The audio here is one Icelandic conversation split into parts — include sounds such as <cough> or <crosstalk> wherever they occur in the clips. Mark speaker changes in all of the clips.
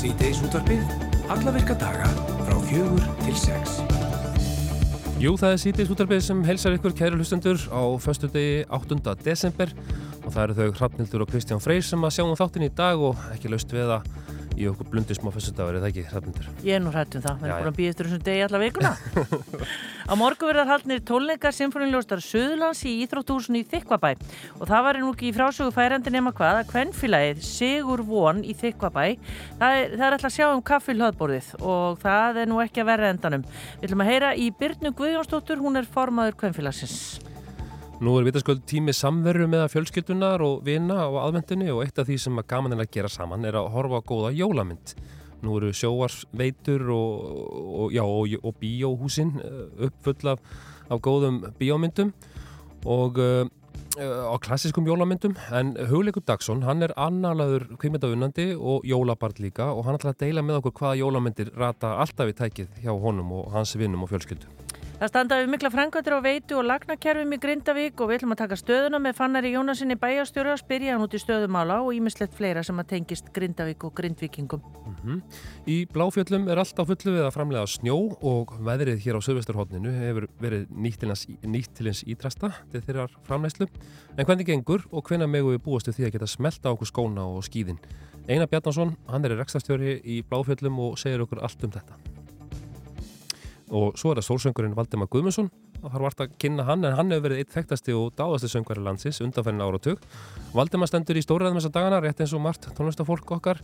Speaker 1: Sýteis útvarfið, alla virka daga frá fjögur til sex.
Speaker 2: Jú, það er Sýteis útvarfið sem helsar ykkur kæru hlustendur á förstu degi 8. desember og það eru þau Hrafnildur og Kristján Freyr sem að sjá um þáttin í dag og ekki laust við að í okkur blundu smá fyrstudagur, er það ekki, Hrafnundur?
Speaker 3: Ég er nú hrætt um það, við
Speaker 2: Já,
Speaker 3: erum búin að býja eftir þessum degi alla vikuna. <laughs> á morgu verðar haldnir tónleikar Sinfoníljóstar Suðurlands í Íþróttúsin í Þykvabæ og það var nú ekki í frásögu færandi nema hvað að kvennfélagið Sigur Von í Þykvabæ, það er, það er alltaf að sjá um kaffi hlöðborðið og það er nú ekki að verða endanum. Við ætlum að heyra í Byrnu Guðjónsdóttur, hún er formaður kvennfélagsins.
Speaker 2: Nú er vitaskuld tími samveru með fjölskyldunar og vina á aðvendinni og eitt af því sem að gaman er að gera saman er að horfa á góða jólamynd. Nú eru sjóarsveitur og, og, og, og bíóhúsin uppfull af, af góðum bíómyndum og uh, á klassiskum jólamyndum en Hugleikur Dagsson, hann er annalaður kvímyndaunandi og jólabart líka og hann ætla að deila með okkur hvaða jólamyndir rata alltaf í tækið hjá honum og hans vinnum og fjölskyldu.
Speaker 3: Það standaði mikla frangvættir á veitu og lagnakerfum í Grindavík og við ætlum að taka stöðuna með Fannari Jónasinni bæjastjóru að spyrja hann út í stöðumála og ímislegt fleira sem að tengist Grindavík og Grindvíkingum.
Speaker 2: Mm -hmm. Í Bláfjöllum er alltaf fullu við að framlega snjó og veðrið hér á Söðvesturhóttninu hefur verið nýtt til eins ídrasta til þeirrar framlegslu. En hvernig gengur og hvenna megu við búastu því að geta smelta okkur skóna og skýðin? Einar Bjarnason, hann er rekstastjóri í Bláfjöllum og segir okkur allt um þetta og svo er það sólsöngurinn Valdemar Guðmundsson. Og þar vart að kynna hann en hann hefur verið eitt þekktasti og dáðasti söngvari landsins undanferðin áratug. Valdemar stendur í stóraðum þessa dagana rétt eins og margt tónlistafólk okkar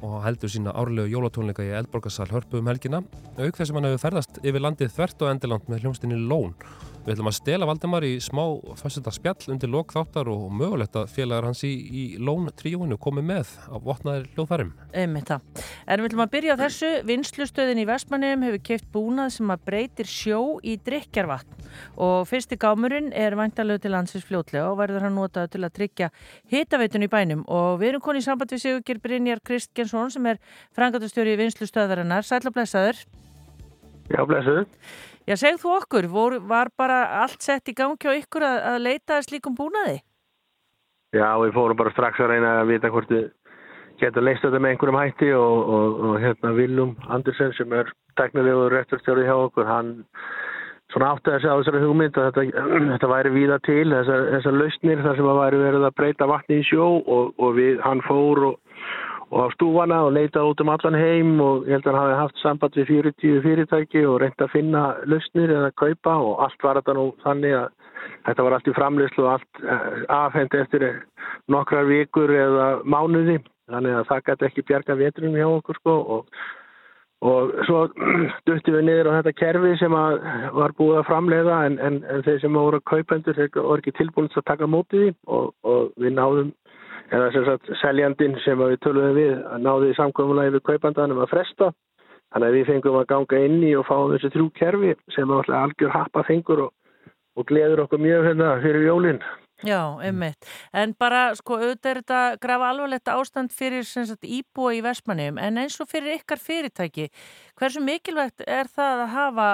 Speaker 2: og heldur sína árlegu jólatónleika í Eldborgarsal hörpu um helgina auk þess að hann hefur ferðast yfir landið þvert og endiland með hljómsdynni Lón Við ætlum að stela Valdemar í smá fyrstöldarspjall undir lokþáttar og mögulegt að félagar hans í, í Lón tríóinu komi með á votnaðir hljóðfærum.
Speaker 3: Einmitt það. En við ætlum að byrja á þessu. Vinslustöðin í Vestmannum hefur keift búnað sem að breytir sjó í drikjarvatn og fyrsti gámurinn er vantalegu til landsins fljótlega og verður hann notað til að tryggja hitaveitun í bænum og við erum konið í samband við Sigur Brynjar Kristgjensson sem er frangatastjóri í vinslustöðarinnar. Sætla blessaður.
Speaker 4: Já, blessaður.
Speaker 3: Já, segð þú okkur, vor, var bara allt sett í gangi á ykkur að, að leita slíkum búnaði?
Speaker 4: Já, við fórum bara strax að reyna að vita hvort við getum leist þetta með einhverjum hætti og, og, og hérna Viljum Andersen sem er teknilegur rektorstjórið hjá okkur, hann svona átti segja á þessari hugmynd að þetta, <clears throat> þetta væri víða til, þessar, þessar lausnir þar sem að væri verið að breyta vatni í sjó og, og við, hann fór og og á stúfana og leita út um allan heim og ég held að hann hafi haft samband við 40 fyrirtæki og reynda að finna lausnir eða kaupa og allt var þetta nú þannig að þetta var allt í framleyslu og allt afhengt eftir nokkrar vikur eða mánuði. Þannig að það gæti ekki bjarga vetrunum hjá okkur sko og, og svo <clears throat> duttum við niður á þetta kerfi sem var búið að framleiða en, en, en þeir sem voru kaupendur voru ekki tilbúin að taka mótið því og, og við náðum eða sem sagt seljandin sem við töluðum við náði í samkvæmulegi við kaupandanum að fresta þannig að við fengum að ganga inn í og fáum þessi þrjú kerfi sem alltaf algjör happa fengur og, og gleður okkur mjög hérna fyrir jólinn
Speaker 3: Já, einmitt. En bara, sko, auðvitað er þetta grafa alvarlegt ástand fyrir sagt, íbúa í Vestmannum, en eins og fyrir ykkar fyrirtæki, hversu mikilvægt er það að hafa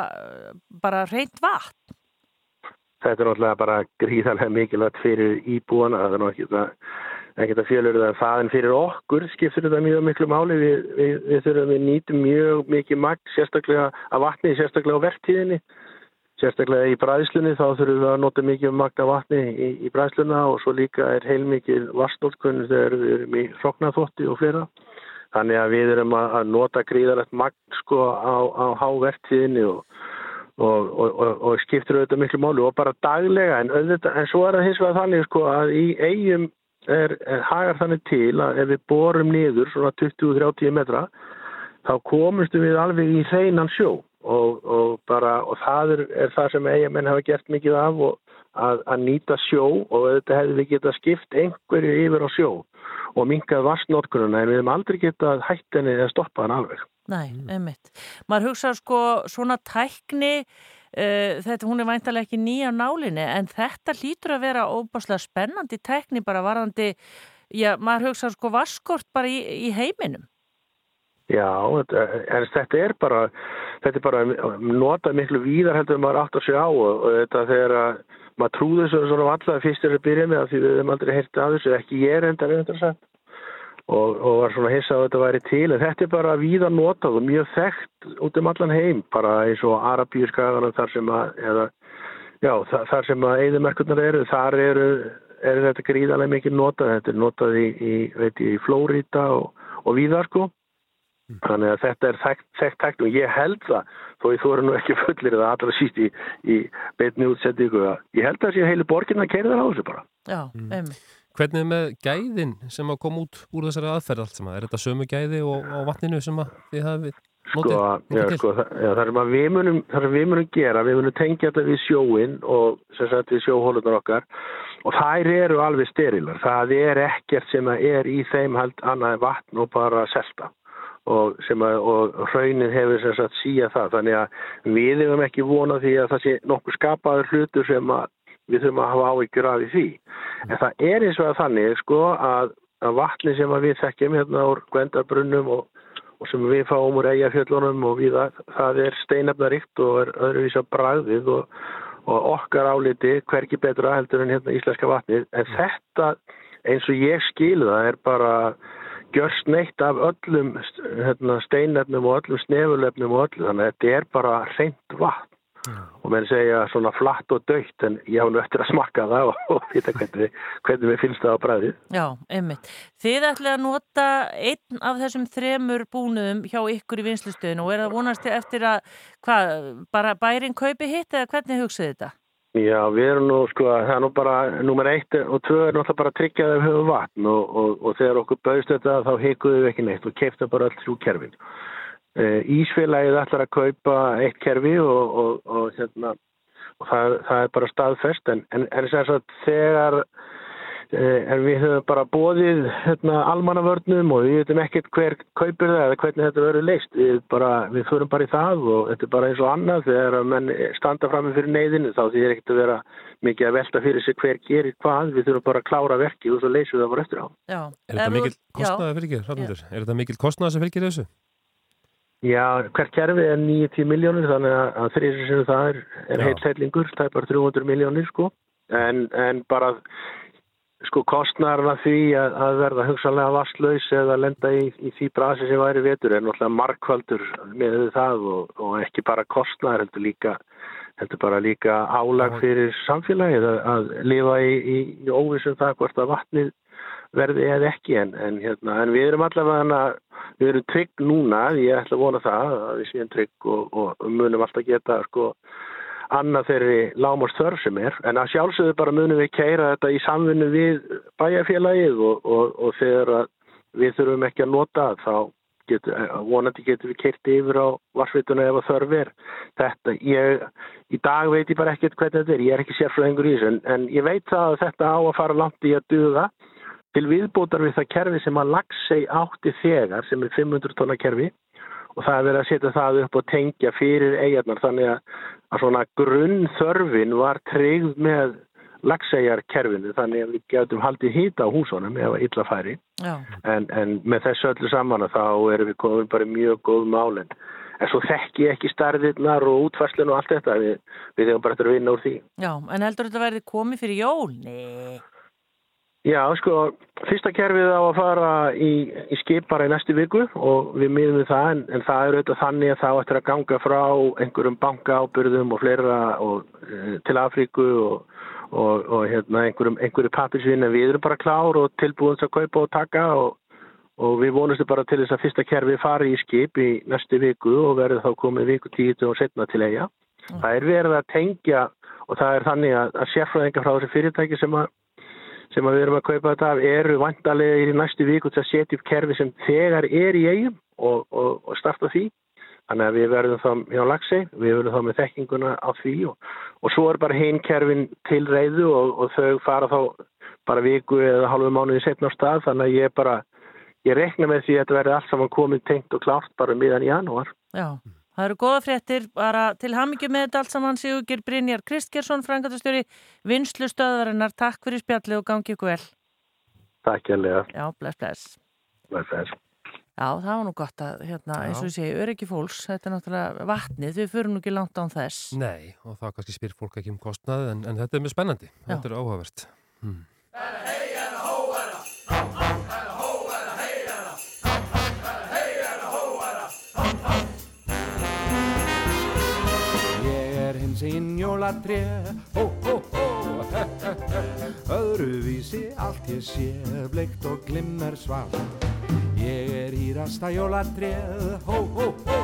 Speaker 3: bara reynd vatn?
Speaker 4: Þetta er náttúrulega bara gríðarlega mikilvægt fyrir íbúana, það er náttúrulega ekkert að fjölur það en fyrir okkur skiptur þetta mjög miklu máli. Við, við, við þurfum við nýtum mjög mikið magt sérstaklega að vatni, sérstaklega á verktíðinni sérstaklega í bræðslunni þá þurfum við að nota mikið magt af vatni í, í bræðsluna og svo líka er heilmikið vastnótkunn þegar við erum í hróknaþótti og fleira. Þannig að við erum að, að nota gríðarlegt magt sko á, á háverktíðinni og Og, og, og, og skiptir auðvitað miklu málu og bara daglega. En, auðvitað, en svo er það hins vegar þannig sko að í eigum er, er hagar þannig til að ef við borum niður svona 20-30 metra þá komumstu við alveg í hreinan sjó og, og bara og það er, er það sem eigamenn hafa gert mikið af að, að nýta sjó og þetta hefði við getað skipt einhverju yfir á sjó og minkað vastnótkununa en við hefum aldrei getað hættinni eða stoppað hann alveg.
Speaker 3: Nei, einmitt. Maður hugsa sko svona tækni þetta hún er væntalega ekki nýja nálinni en þetta hlýtur að vera óbáslega spennandi tækni bara varðandi já, maður hugsa sko vaskort bara í, í heiminum.
Speaker 4: Já, en þetta er bara þetta er bara nota miklu víðar heldur maður átt að sjá og, þetta þegar að maður trúður svo svona alltaf fyrstir að byrja með því við hefum aldrei heyrtið að þessu, ekki ég er enda reyndar sagt og, og var svona hissa að þetta væri til en þetta er bara víða notað og mjög þekkt út um allan heim bara eins og Arabíuskaganum þar sem að eða, já, þar, þar sem að eðimerkurnar eru, þar eru, eru þetta gríðarlega mikið notað, þetta er notað í, í, veit í Flórida og, og víðar sko. Þannig að þetta er þekkt, þekkt, þekkt og ég held það þó ég þú eru nú ekki <laughs> fullir eða allra síst í, í beitni útsettingu ég held það að sé heilu borgin að keira það á þessu bara.
Speaker 3: Já, einmitt.
Speaker 2: Hvernig er með gæðin sem að koma út úr þessari aðferð allt saman? Er þetta sömu gæði og á vatninu sem að þið hafið
Speaker 4: Sko,
Speaker 2: notið,
Speaker 4: já,
Speaker 2: notið til?
Speaker 4: sko, það, já, það sem að við munum, það sem við munum gera, við munum tengja þetta við sjóin og sem sagt við sjóhólunar okkar og þær eru alveg sterilar. Það er ekkert sem að er í þeim held annað vatn og bara selta og sem að og hraunin hefur sem sagt síja það. Þannig að við hefum ekki vonað því að það sé nokkuð skapaður hlutur sem að við þurfum að hafa áhyggjur af því. En það er eins og að þannig sko að, að vatni sem að við þekkjum hérna úr Gvendarbrunnum og og sem við fáum úr eigafjöllunum og við það er steinefnaríkt og er öðruvísa bragðið og, og okkar áliti hverki betra heldur en hérna íslenska vatnið. En þetta eins og ég skilu það er bara gjörst neitt af öllum hérna, steinefnum og öllum snefulefnum og öllum þannig að þetta er bara reynd vatn og menn segja svona flatt og dögt en ég hafa nú eftir að smakka það og, vita hvernig, hvernig við finnst það á bræðið.
Speaker 3: Já, einmitt. Þið ætlaði að nota einn af þessum þremur búnuðum hjá ykkur í vinslustöðinu og er það vonast eftir að, hvað, bara bærin kaupi hitt eða hvernig hugsaði þetta?
Speaker 4: Já, við erum nú, sko, það er nú bara, nummer eitt og tvö er náttúrulega bara að tryggja það við höfum vatn og, og, og þegar okkur bauðst þetta þá heikuðum við ekki neitt og keifta bara öll þrjú kerfin. Uh, Ísfélagið ætlar að kaupa eitt kerfi og, og, og, hérna, og það, það er bara staðfest en, en, en sem sagt þegar uh, en við höfum bara bóðið hérna, almannavörnum og við veitum ekkert hver kaupir það eða hvernig þetta verður leist við, bara, við förum bara í það og þetta er bara eins og annað þegar menn standa fram með fyrir neyðinu þá því er ekkert að vera mikið að velta fyrir sig hver gerir hvað við þurfum bara að klára verki og svo leysum við það bara eftir á
Speaker 3: Já.
Speaker 2: Er þetta mikil kostnaði fylgir? Er þetta mikil kostnaði sem fylgir þessu?
Speaker 4: Já, hvert kerfi er 90 miljónir þannig að þrýsir sem það er, er hellingur, það er bara 300 miljónir sko. En, en bara sko kostnarna því að, að verða hugsanlega vasslaus eða lenda í, í því brasi sem væri vetur er náttúrulega markvaldur með það og, og ekki bara kostnar heldur líka heldur bara líka álag fyrir samfélagið að, að lifa í, í, í óvissum það hvort að vatnið verði eða ekki en, en, hérna, en við erum allavega við erum trygg núna, ég ætla að vona það að við séum trygg og, og munum alltaf geta sko annað þeirri lámast þörf sem er. En að sjálfsögðu bara munum við keira þetta í samvinnu við bæjarfélagið og, og, og þegar við þurfum ekki að nota það, þá getur, vonandi getur við keirt yfir á varsvituna ef að þörf er. Þetta, ég, í dag veit ég bara ekkert hvernig þetta er, ég er ekki sérfræðingur í þessu en, en ég veit það að þetta á að fara langt í að duða til viðbútar við það kerfi sem að lagsei átti þegar sem er 500 tonna kerfi og það er verið að setja það upp og tengja fyrir eigarnar þannig að, að svona grunnþörfin var treyð með lagseigarkerfinu þannig að við getum haldið hýta á húsunum ef að illa færi
Speaker 3: Já.
Speaker 4: en, en með þessu öllu saman að þá erum við komin bara mjög góð málin en svo þekki ég ekki starðirnar og útfærslun og allt þetta við, við hefum bara eftir að vinna úr því
Speaker 3: Já, en heldur þetta verði komið fyrir jól? Nei.
Speaker 4: Já, sko, fyrsta kerfið á að fara í, í skip bara í næstu viku og við miðum við það en, en það er auðvitað þannig að það ættir að ganga frá einhverjum bankaábyrðum og fleira og, e, til Afríku og, og, og hérna, einhverjum, einhverju pappisvinn en við erum bara klár og tilbúin að kaupa og taka og, og við vonumstu bara til þess að fyrsta kerfið fari í skip í næstu viku og verður þá komið viku tíu og setna til eiga. Það er verið að tengja og það er þannig að, að sérfræðingar frá þessi fyrirtæki sem að sem að við erum að kaupa þetta af eru vantarlega í næstu viku til að setja upp kerfi sem þegar er í eigum og, og, og starta því. Þannig að við verðum þá hjá lagsi, við verðum þá með þekkinguna á því og, og svo er bara hinn kerfin til reyðu og þau fara þá bara viku eða halvu mánuði setna á stað þannig að ég bara, ég rekna með því að þetta verði allt saman komið tengt og klárt bara miðan í janúar.
Speaker 3: Já. Það eru goða fréttir, bara til hamingi með þetta allt saman Sigurgir Brynjar Kristgjersson, frangatastjóri Vinslu stöðvarinnar. Takk fyrir spjallið og gangi ykkur vel.
Speaker 4: Takk ég lega.
Speaker 3: Já, bless, bless.
Speaker 4: Bless, bless.
Speaker 3: Já, það var nú gott að, hérna, eins og ég segi, öryggi fólks, þetta er náttúrulega vatnið, við fyrir nú ekki langt án þess.
Speaker 2: Nei, og það kannski spyr fólk ekki um kostnað en, en þetta er mjög spennandi,
Speaker 3: Já.
Speaker 2: þetta er áhugavert. Hmm.
Speaker 5: Minn sinn jólatré. Hó, hó, hó Öðruvísi allt ég sé Bleikt og glimmer svart Ég er hýrasta jólatréð Hó, hó, hó.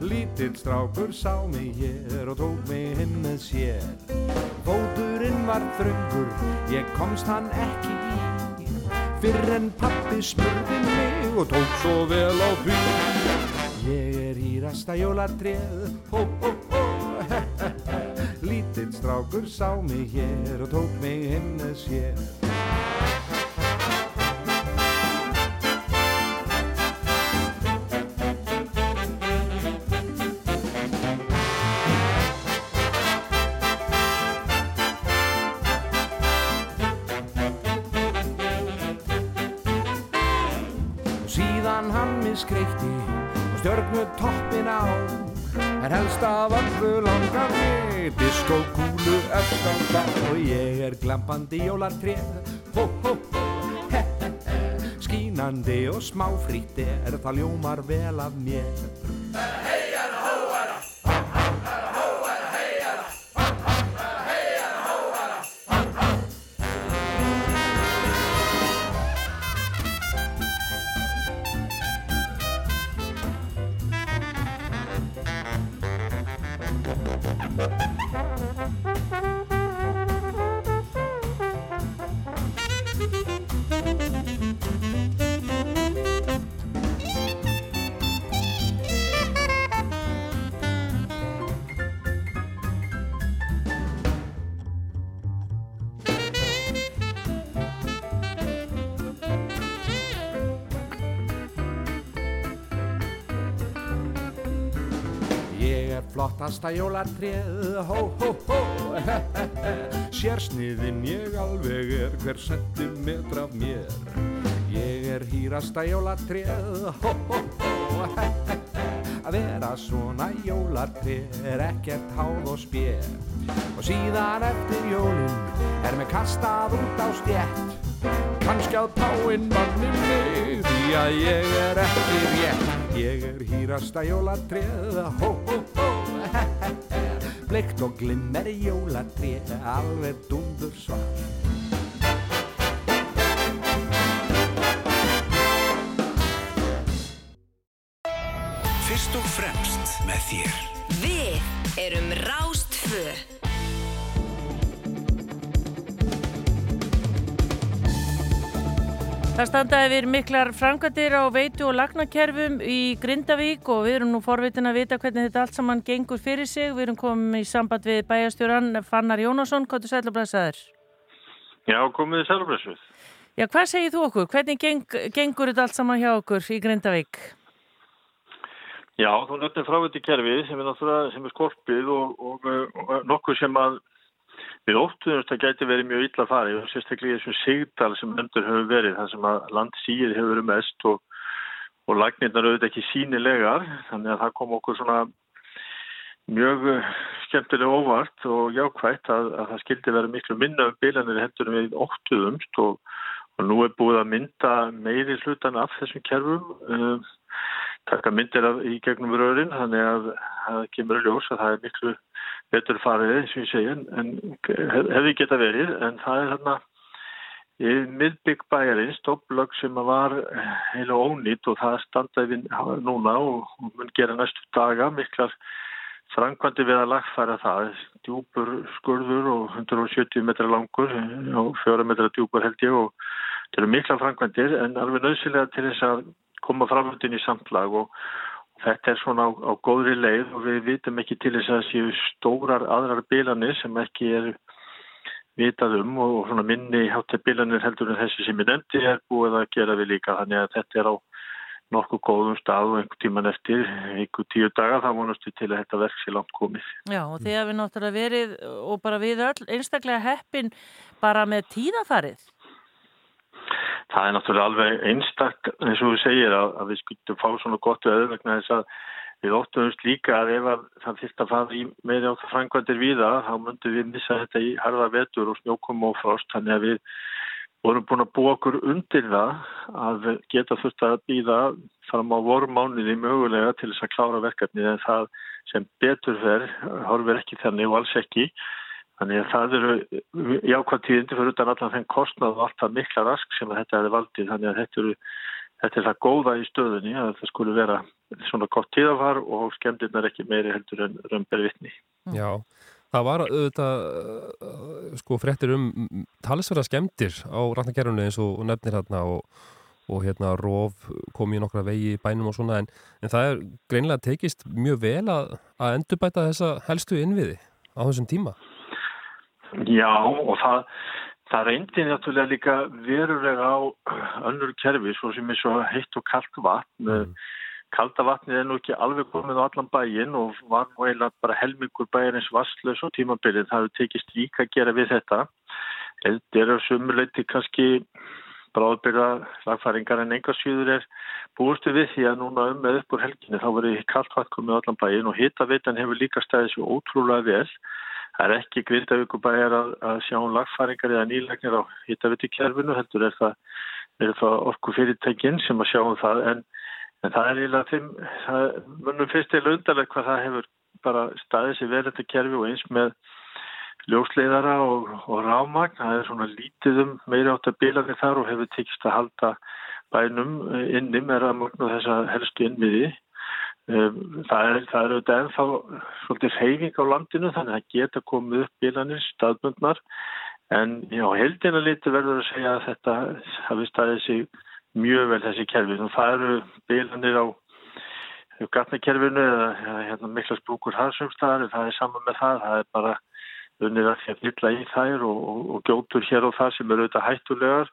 Speaker 5: Lítill strákur sá mig hér og tók mig hinn með sér. Fóturinn var þröngur, ég komst hann ekki í. Fyrr en pappi smurði mig og tók svo vel á því Ég er hýrasta jólatréð, hó, hó, hó Lítill strákur sá mig hér og tók mig hinn með glampandi jólartréð Hó, hó, hó, he, he, he. Skínandi og smáfrítt er Það ljómar vel af mér flottasta jólatréð, hó, hó, hó, <laughs> Sérsniðin ég alveg er hver sentimetra af mér. Ég er hýrasta jólatréð, hó, hó, hó, <laughs> Að vera svona jólatréð er ekkert háð og spér. Og síðan eftir jólinn er mig kastað út á stjætt. Kannski að páinn manni mig því að ég er ekki rétt. Ég er hýrasta jólatréð, hó, hó, hó, Bleikt og glimmer jólatréð, alveg dundur svart.
Speaker 1: Fyrst og fremst með þér.
Speaker 3: Það standa yfir miklar framkvæmdir á veitu og lagnakerfum í Grindavík og við erum nú forvitin að vita hvernig þetta allt saman gengur fyrir sig. Við erum komið í samband við bæjastjóran Fannar Jónasson. Hvað er sælubræðsaður?
Speaker 6: Já, komið þið sælubræðsuð.
Speaker 3: Já, hvað segir þú okkur? Hvernig geng, gengur þetta allt saman hjá okkur í Grindavík?
Speaker 6: Já, þú nöfnir fráviti kerfið sem er sem er skorpið og, og, og nokkuð sem að við óttuðumst að gæti verið mjög illa farið og sérstaklega þessum sigdal sem endur hefur verið þar sem að landsýið hefur verið mest og, og lagnirnar auðvitað ekki sínilegar þannig að það kom okkur svona mjög skemmtilega óvart og jákvægt að, að það skildi verið miklu minna um bilanir hendur við óttuðumst og, og nú er búið að mynda meiri hlutan af þessum kerfum um, taka myndir af, í gegnum rörin þannig að það kemur ljós að það er miklu betur farið eins og ég segja en hefði geta verið en það er þarna í miðbygg bæjarins topplögg sem var heila ónýtt og það standaði við núna og, og mun gera næstu daga miklar framkvæmdi við að lagfæra það. Djúpur skurður og 170 metra langur og 4 metra djúpur held ég og það eru mikla framkvæmdir en alveg nöðsilega til þess að koma framöndin í samtlag og þetta er svona á, á góðri leið og við vitum ekki til þess að séu stórar aðrar bilanir sem ekki er vitað um og svona minni hátta bilanir heldur en þessi sem ég nefndi er búið að gera við líka þannig að þetta er á nokkuð góðum stað og einhver tíman eftir einhver tíu daga þá vonastu til að þetta verk sé langt komið.
Speaker 3: Já og því að við náttúrulega verið og bara við öll einstaklega heppin bara með tíðafarið.
Speaker 6: Það er náttúrulega alveg einstak eins og þú segir að, að við skuldum fá svona gott veður vegna þess að við óttumumst líka að ef að það fyrst að fara í meiri átt frangvandir við það þá myndum við missa þetta í harða vetur og snjókum og frost þannig að við vorum búin að búa okkur undir það að geta þurft að býða fram á vormániði mögulega til þess að klára verkefnið en það sem betur verð horfir ekki þannig og alls ekki. Þannig að það eru jákvæmt tíðindi fyrir utan allan þenn kostnað og alltaf mikla rask sem þetta hefði valdið. Þannig að þetta, eru, þetta er það góða í stöðunni að það skulle vera svona gott tíðafar og skemmtirnar ekki meiri heldur en römberi vitni.
Speaker 2: Já, það var auðvitað sko fréttir um talsverða skemmtir á ratnakerfunu eins og nefnir hérna og, og hérna róf kom í nokkra vegi í bænum og svona en, en það er greinlega tekist mjög vel að, að endurbæta þessa helstu innviði á þessum tíma.
Speaker 6: Já og það, það reyndi náttúrulega líka verulega á önnur kerfi svo sem er svo heitt og kallt vatn. Mm. Kalda vatnið er nú ekki alveg komið á allan bæin og var nú eiginlega bara helmingur bæjarins vastlös og tímabilið. Það hefur tekist líka að gera við þetta. Þetta er á sumuleiti kannski bráðbyrða lagfæringar en engasvíður er búistu við því að núna um með upp úr helginni þá verið kallt vatn komið á allan bæin og hitavitan hefur líka stæðið svo ótrúlega vel. Það er ekki grindavíkubæjar að, að sjá um lagfæringar eða nýlegnir á hittavitikjærfinu, heldur er það, það orku fyrirtækinn sem að sjá um það, en, en það er eiginlega þeim, það munum fyrst eða undarlega hvað það hefur bara staðið sér vel þetta kerfi og eins með ljósleiðara og, og rámagn, það er svona lítið um meiri átt að bílanir þar og hefur tekist að halda bænum inni að mörgna þessa helstu innviði. Um, það er, það er auðvitað ennþá svolítið reyfing á landinu þannig að geta komið upp bílanir staðbundnar en já, heldina liti verður að segja að þetta hafi staðið sig mjög vel þessi kerfi. Það eru bílanir á gatnakerfinu eða hérna, mikla sprúkur harsumstæðar það er saman með það. Það er bara unnið að því að fylla í þær og, og, og gjótur hér og það sem eru auðvitað hættulegar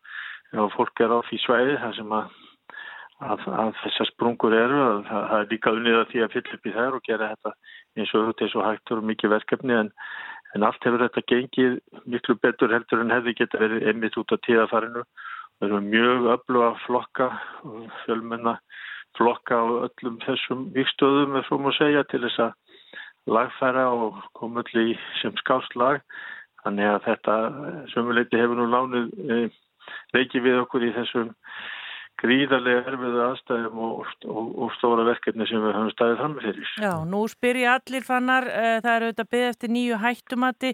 Speaker 6: og fólk er á því sveiði þar sem að að, að þessar sprungur eru að það, er líka unnið að því að fylla upp í þær og gera þetta eins og auðvitað og hægtur og mikið verkefni en, en allt hefur þetta gengið miklu betur heldur en hefði geta verið einmitt út á tíðafarinu við erum mjög öflug að flokka fjölmenna flokka á öllum þessum vikstöðum ef svo má segja til þess að lagfæra og koma öll í sem skáslag þannig að þetta sömuleiti hefur nú lánuð e, leikið við okkur í þessum gríðarlega erfiðu aðstæðum og, og, og stóra verkefni sem við höfum staðið fram með fyrir.
Speaker 3: Já, nú spyr ég allir fannar, uh, það eru auðvitað byggð eftir nýju hættumati,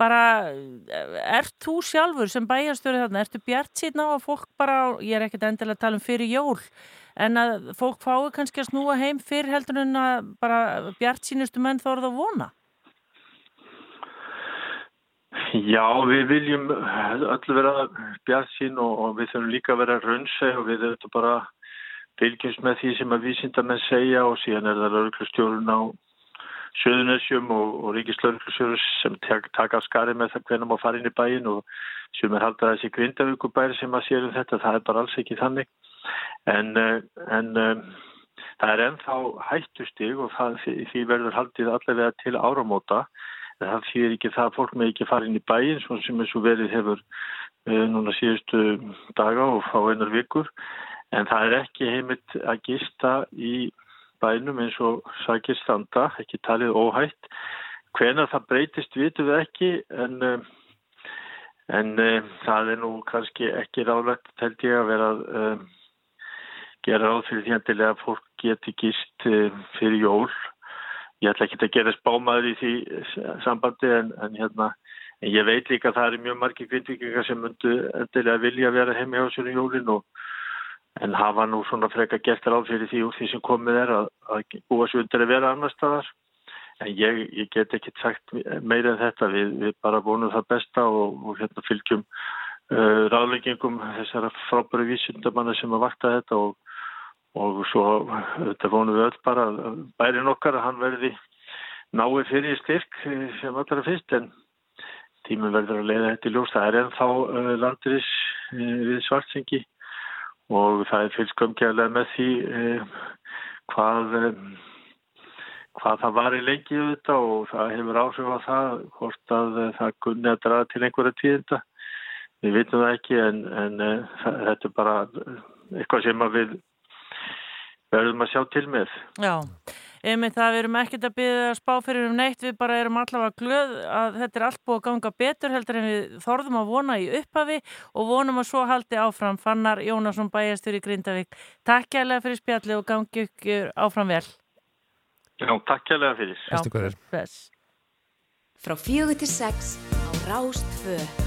Speaker 3: bara uh, ert þú sjálfur sem bæjarstöru þarna, ertu bjart síðan á að fólk bara, ég er ekkert endilega að tala um fyrir jól, en að fólk fái kannski að snúa heim fyrir heldur en að bara bjart sínustu menn þóruð að vona?
Speaker 6: Já, við viljum öllu vera bjart sín og, og við þurfum líka að vera raunse og við þurfum bara fylgjumst með því sem að vísindamenn segja og síðan er það lauruglustjórun á Suðunessjum og, og ríkislauruglustjórun sem taka skari með það hvernig maður fara inn í bæin og sem er haldið að þessi grindavíkubæri sem að séum þetta, það er bara alls ekki þannig. En, eh, en um, það er ennþá hættustig og það, því verður haldið allavega til áramóta það fyrir ekki það að fólk með ekki fara inn í bæin sem eins og verið hefur uh, núna síðustu daga og fá einar vikur. En það er ekki heimilt að gista í bænum eins og sagir standa, ekki talið óhætt. Hvena það breytist vitum við ekki en, uh, en uh, það er nú kannski ekki ráðlegt held ég að vera að gera ráð fyrir því að fólk geti gist fyrir jól ég ætla ekki að gera spámaður í því sambandi en, en hérna en ég veit líka að það eru mjög margi kvindvikingar sem myndu endilega vilja vera heim í jólin og en hafa nú svona freka gert ráð fyrir því úr því sem komið er að, að búa svo undir að vera annar staðar. En ég, ég get ekki sagt meira en þetta. Við, við bara vonum það besta og, og hérna fylgjum uh, ráðleggingum þessara frábæru vísundamanna sem að vakta þetta og og svo þetta vonum við öll bara bærin okkar að hann verði náið fyrir styrk eh, sem allra fyrst en tímum verður að leiða þetta í ljós. Það er ennþá uh, landris uh, við svartsengi og það er fylgskömmkjæðlega með því hvað, hvað það var í lengi þetta og það hefur áhrif á það hvort að það kunni að draða til einhverja tíðinda. Við vitum það ekki en, en það, þetta er bara eitthvað sem við verðum að sjá til með.
Speaker 3: Já, einmitt það við erum ekkert að byggja að spá fyrir um neitt, við bara erum allavega glöð að þetta er allt búið að ganga betur heldur en við þorðum að vona í upphafi og vonum að svo haldi áfram Fannar Jónasson bæjastur í Grindavík Takk kærlega fyrir spjalli og gangi ykkur áfram vel
Speaker 6: Já, takk kærlega fyrir
Speaker 2: hverjir.
Speaker 3: Best.
Speaker 7: Frá fjögur til sex á Rástfö.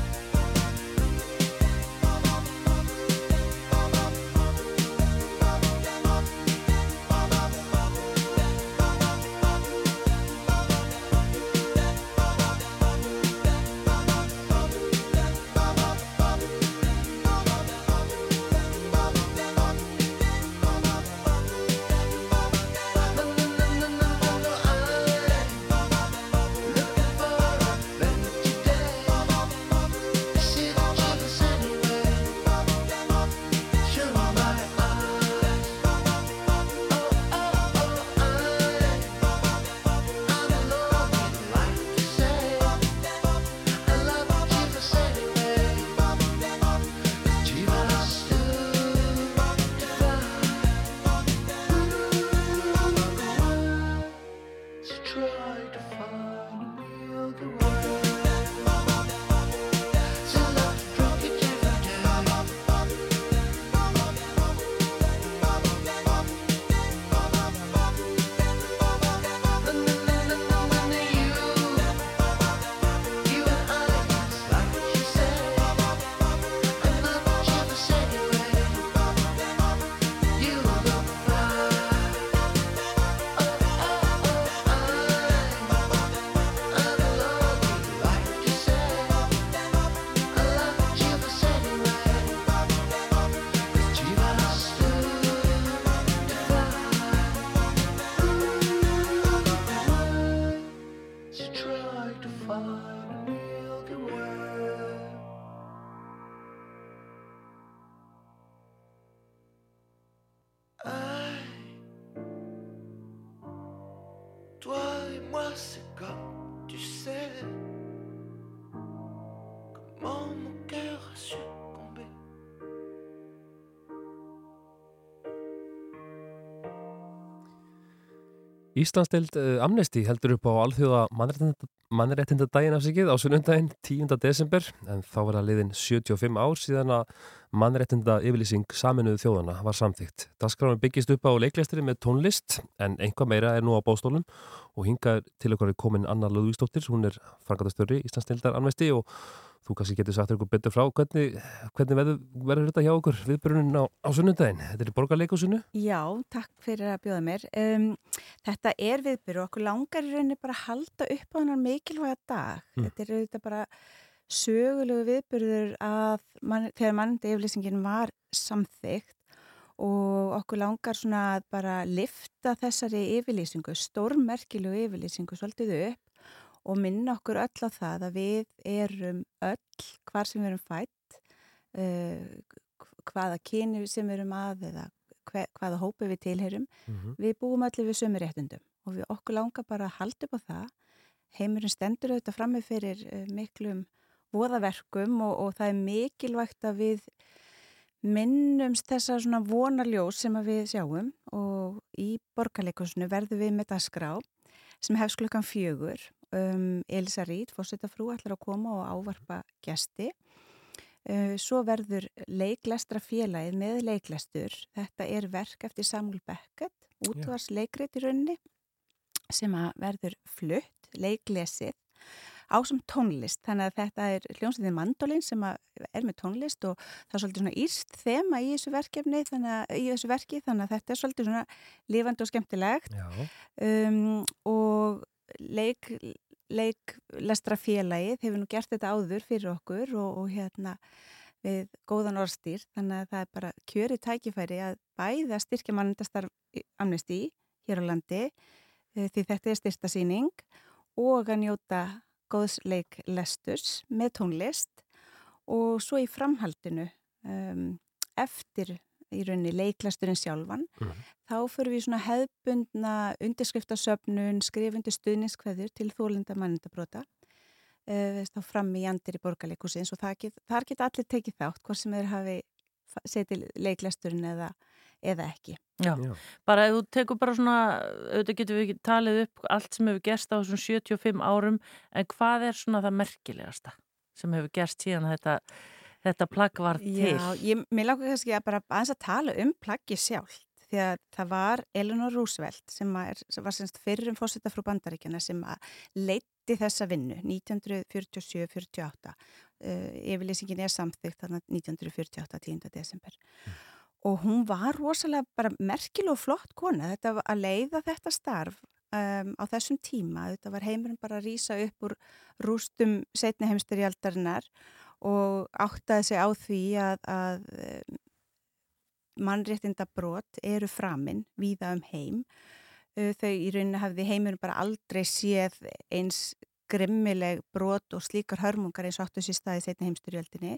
Speaker 2: Íslandsdeild uh, Amnesty heldur upp á alþjóða mannréttindadaginn af sigið á sunnundaginn 10. desember en þá var það liðin 75 ár síðan að mannréttinda yfirlýsing saminuðu þjóðana var samþygt. Dasgráðin byggist upp á leiklistri með tónlist en einhvað meira er nú á bóstólum og hingað til okkar er komin Anna Lúðvíksdóttir, hún er frangatastöri Íslandsdeildar Amnesty og þú kannski getur sagt eitthvað betur frá. Hvernig, hvernig verður, verður þetta hjá okkur viðbörunin á, á sunnundaginn? Þetta er borgarleikusinu?
Speaker 8: Já, takk fyrir að bjóða mér. Um, þetta er viðböru og okkur langar í rauninni bara að halda upp á hennar mikilvæga dag.
Speaker 2: Mm.
Speaker 8: Þetta er auðvitað bara sögulegu viðbörður að man, þegar mannandi yfirlýsingin var samþygt og okkur langar svona að bara lifta þessari yfirlýsingu, stórmerkilegu yfirlýsingu svolítið upp og minna okkur öll á það að við erum öll hvar sem við erum fætt, uh, hvaða kyni sem við erum að eða hve, hvaða hópi við tilherum.
Speaker 2: Mm -hmm.
Speaker 8: Við búum allir við sömu réttundum og við okkur langar bara að halda upp á það. Heimurinn stendur auðvitað frammi fyrir uh, miklum voðaverkum og, og það er mikilvægt að við minnumst þessa svona vonarljós sem við sjáum og í borgarleikusinu verðum við með dagskrá sem hefst klukkan fjögur. Um, Elisa Rít, fórsetafrú, ætlar að koma og ávarpa gesti. Uh, svo verður leiklestra félagið með leiklestur. Þetta er verk eftir Samuel Beckett, útvars leikrit í rauninni sem verður flutt, leiklesið á sem tónlist. Þannig að þetta er hljómsveitin Mandolin sem er með tónlist og það er svolítið svona írst þema í þessu verkefni, þannig að, í þessu verki, þannig að þetta er svolítið svona lifandi og skemmtilegt um, og leik, leiklestra félagið hefur nú gert þetta áður fyrir okkur og, og hérna við góðan orðstýr, þannig að það er bara kjöri tækifæri að bæða styrkja mannendastarf amnesti hér á landi því þetta er styrsta síning og að njóta góðsleik lesturs með tónlist og svo í framhaldinu um, eftir í rauninni leiklesturinn sjálfan
Speaker 2: Mhm.
Speaker 8: þá fyrir við svona hefðbundna undirskriftasöfnun, skrifundi stuðningskveður til þólinda mannendabróta uh, þá fram í jandir í borgarleikusins og get, þar geta allir tekið þátt hvort sem þeir hafi setið leiklesturinn eða, eða ekki.
Speaker 3: Já,
Speaker 2: Já.
Speaker 3: bara ef þú tekur bara svona, auðvitað getum við ekki talið upp allt sem hefur gerst á þessum 75 árum, en hvað er svona það merkilegasta sem hefur gerst síðan að þetta, þetta plagg var til?
Speaker 8: Já, ég, mér langar kannski að bara aðeins að tala um plaggi sjálf því að það var Eleanor Roosevelt sem, er, sem var semst fyrrum fósita frá bandaríkjana sem að leiti þessa vinnu 1947-48 uh, yfirlýsingin er samþygt þannig 1948, 10. desember og hún var rosalega bara merkileg og flott kona þetta að leiða þetta starf um, á þessum tíma, þetta var heimurinn bara að rýsa upp úr rústum setni heimstyrjaldarinnar og áttaði sig á því að, að um, mannréttinda brot eru framinn víða um heim. Þau í rauninu hafði heimurinn bara aldrei séð eins grimmileg brot og slíkar hörmungar eins og áttu sér staði setni heimstyrjöldinni.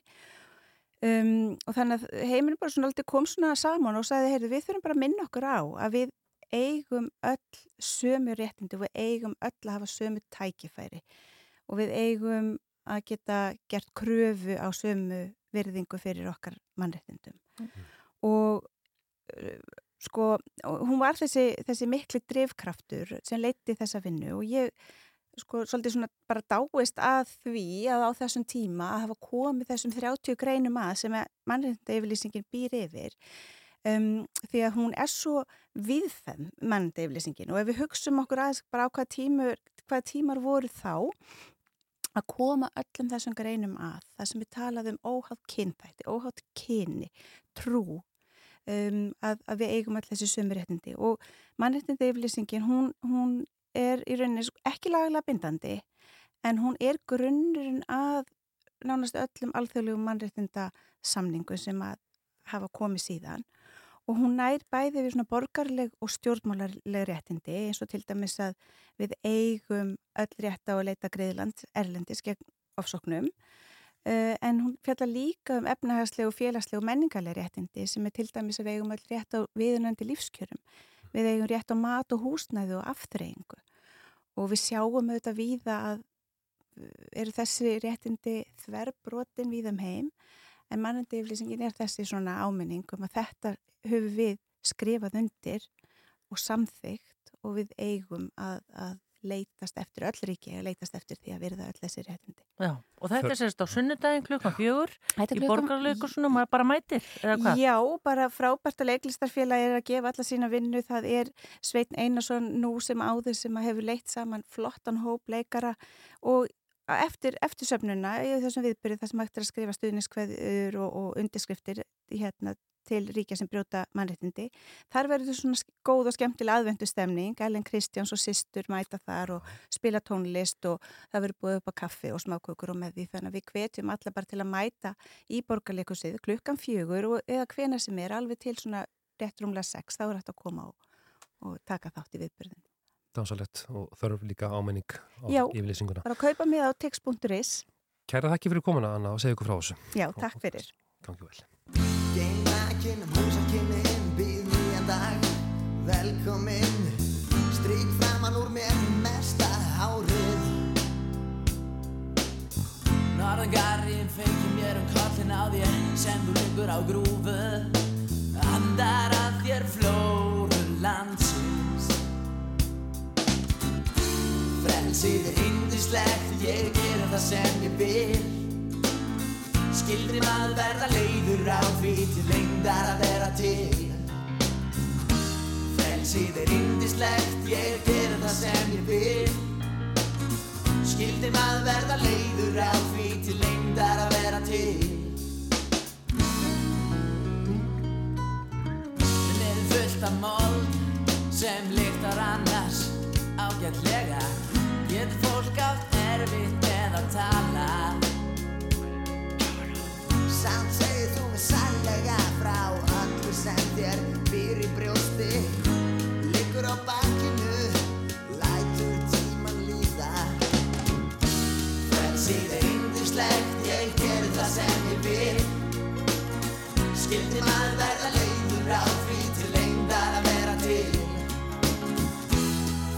Speaker 8: Um, og þannig að heimurinn bara svona aldrei kom svona saman og sagði, heyrðu, við þurfum bara að minna okkur á að við eigum öll sömu réttindi og við eigum öll að hafa sömu tækifæri og við eigum að geta gert kröfu á sömu virðingu fyrir okkar mannréttindum. Og uh, sko, hún var þessi, þessi mikli drifkraftur sem leiti þessa vinnu og ég sko svolítið svona bara dáist að því að á þessum tíma að hafa komið þessum 30 greinum að sem mannreynda yfirlýsingin býr yfir um, því að hún er svo viðfæm mannreynda yfirlýsingin og ef við hugsum okkur aðeins bara á hvað tímar, hvað tímar voru þá að koma öllum þessum greinum að það sem við talaðum óhátt kynþætti, óhátt kyni, trú um, að, að við eigum allir þessi sömuréttindi og mannréttindi yfirlýsingin hún, hún er í rauninni ekki laglega bindandi en hún er grunnurinn að nánast öllum alþjóðlegum mannréttinda samningu sem að hafa komið síðan og hún nær bæði við svona borgarleg og stjórnmálarleg réttindi eins og til dæmis að við eigum öll rétt á að leita greiðland erlendis gegn ofsóknum. Uh, en hún fjallar líka um efnahagslegu, félagslegu og menningarleg réttindi sem er til dæmis að við eigum öll rétt á viðunandi lífskjörum. Við eigum rétt á mat og húsnæðu og afþreyingu. Og við sjáum auðvitað víða að eru þessi réttindi þverbrotin víð um heim. En mannandi yfirlýsingin er þessi svona áminning um að þetta höfum við skrifað undir og samþygt og við eigum að, að leitast eftir öll ríki að leitast eftir því að virða öll þessi réttindi.
Speaker 3: Já, og þetta er sérst á sunnudagin klukkan fjögur
Speaker 8: er
Speaker 3: í borgarleikursunum og maður bara mætir, eða hvað?
Speaker 8: Já, bara frábært að leiklistarfélag er að gefa alla sína vinnu. Það er Sveitn Einarsson nú sem áður sem að hefur leitt saman flottan hóp leikara og eftir, eftir söfnuna þessum viðbyrði þar sem hægt er að skrifa stuðniskveður og, og undirskriftir hérna, til ríkja sem brjóta mannréttindi. Þar verður svona góð og skemmtileg aðvendustemning. Ellen Kristjáns og systur mæta þar og spila tónlist og það verður búið upp á kaffi og smákökur og með því. Þannig að við hvetjum alla bara til að mæta í borgarleikusið klukkan fjögur og eða hvena sem er alveg til svona rétt rúmlega sex. Þá er þetta að koma og, og taka þátt í viðbyrðin.
Speaker 2: Dansalett og þarf líka ámenning á
Speaker 8: Já.
Speaker 2: yfirlýsinguna.
Speaker 8: Bara að kaupa með á text.is.
Speaker 2: Kæra þakki fyrir komuna Anna og segja ykkur frá þessu.
Speaker 8: Já, takk fyrir.
Speaker 2: Gangi vel.
Speaker 9: Gengnakin um húsakinnin Býð nýjan dag. Velkomin Strík framan úr mér Mesta hárið
Speaker 10: Norðangarinn fengi mér um kollin á þér sem þú liggur á grúfu. Andar að þér flóru landsins. Frelsið er indislegt, ég gerir það sem ég vil Skildri maður verða leiður á því til lengdar að vera til. Frelsið er indislegt, ég gerir það sem ég vil. Skildi maður verða leiður á því til lengdar að vera til. En er fullt af mold sem lyktar annars ágætlega. Getur fólk átt erfitt með að tala
Speaker 9: Samt segir þú mig sannlega frá. Öllu sem þér býr í brjósti Liggur á bakkinu Lætur tíman líða.
Speaker 10: Frelsið er yndislegt, ég gerir það sem ég vil. Skildi maður verða leiður á því til lengdar að vera til?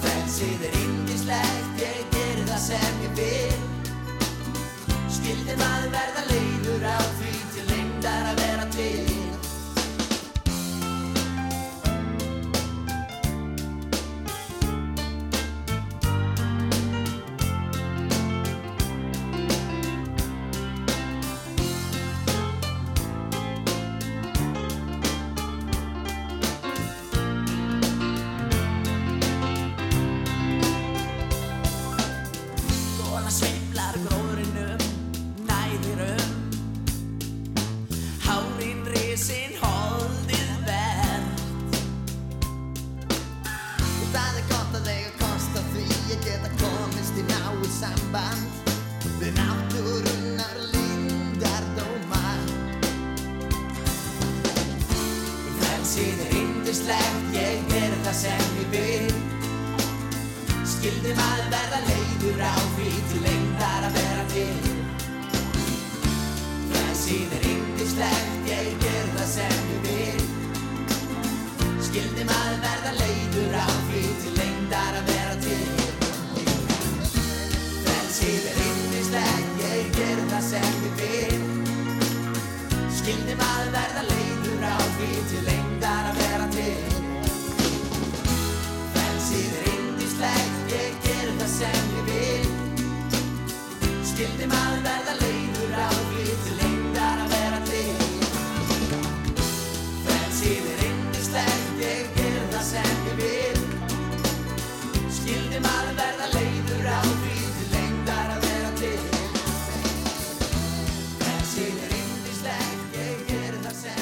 Speaker 10: Frelsið er yndislegt, ég gerir það sem ég vil. Skildi maður verða leiður á því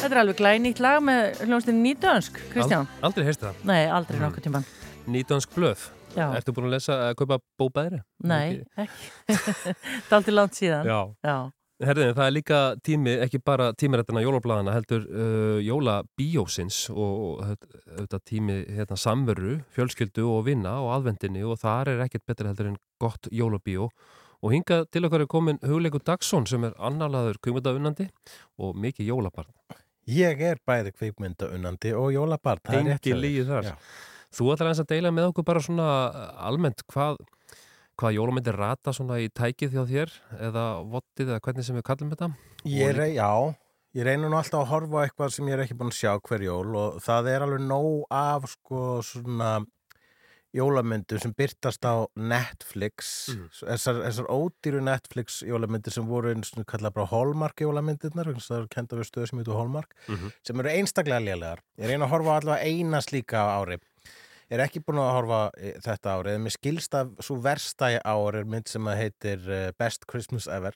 Speaker 3: Þetta er alveg glænýtt lag með hljómsdyn Nýdönsk, Kristján.
Speaker 2: Ald, aldrei heyrst það.
Speaker 3: Nei, aldrei nokkuð tíman.
Speaker 2: Nýdönsk blöð.
Speaker 3: Já.
Speaker 2: Ertu búin að lesa, að kaupa bóbæðri?
Speaker 3: Nei, ekki. Það er aldrei langt síðan.
Speaker 2: Já.
Speaker 3: Já.
Speaker 2: Herðin, það er líka tími, ekki bara tímirættina jólablaðana, heldur uh, jólabíósins og, þetta- tími hérna, samveru, fjölskyldu og vinna og aðvendinni og þar er ekkert betra heldur en gott jólabíó og hinga til okkar er komin Hugleikur Dagsson sem er annarlaður kvikmyndaunandi og mikið jólabarn.
Speaker 11: Ég er bæði kvikmyndaunandi og jólabarn. það
Speaker 2: Engi lígi þar.
Speaker 11: Já.
Speaker 2: Þú ætlar eins að deila með okkur bara svona uh, almennt hvað, hvað jólamyndir rata svona í tækið hjá þér eða vottið eða hvernig sem við kallum þetta?
Speaker 11: Ég rey, já, ég reyna nú alltaf að horfa eitthvað sem ég er ekki búin að sjá hver jól og það er alveg nóg af sko svona jólamyndu sem byrtast á Netflix
Speaker 2: Mm.
Speaker 11: þessar, þessar ódýru Netflix jólamyndir sem voru eins og kallað bara Hallmark jólamyndirnar það eru kenda við stöð sem heitur Hallmark
Speaker 2: Mhm.
Speaker 11: sem eru einstaklega lélegar ég reyna að horfa allavega eina slíka á ári er ekki búin að horfa í þetta ári en mér skilst að svo versta í ár er mynd sem að heitir uh, Best Christmas Ever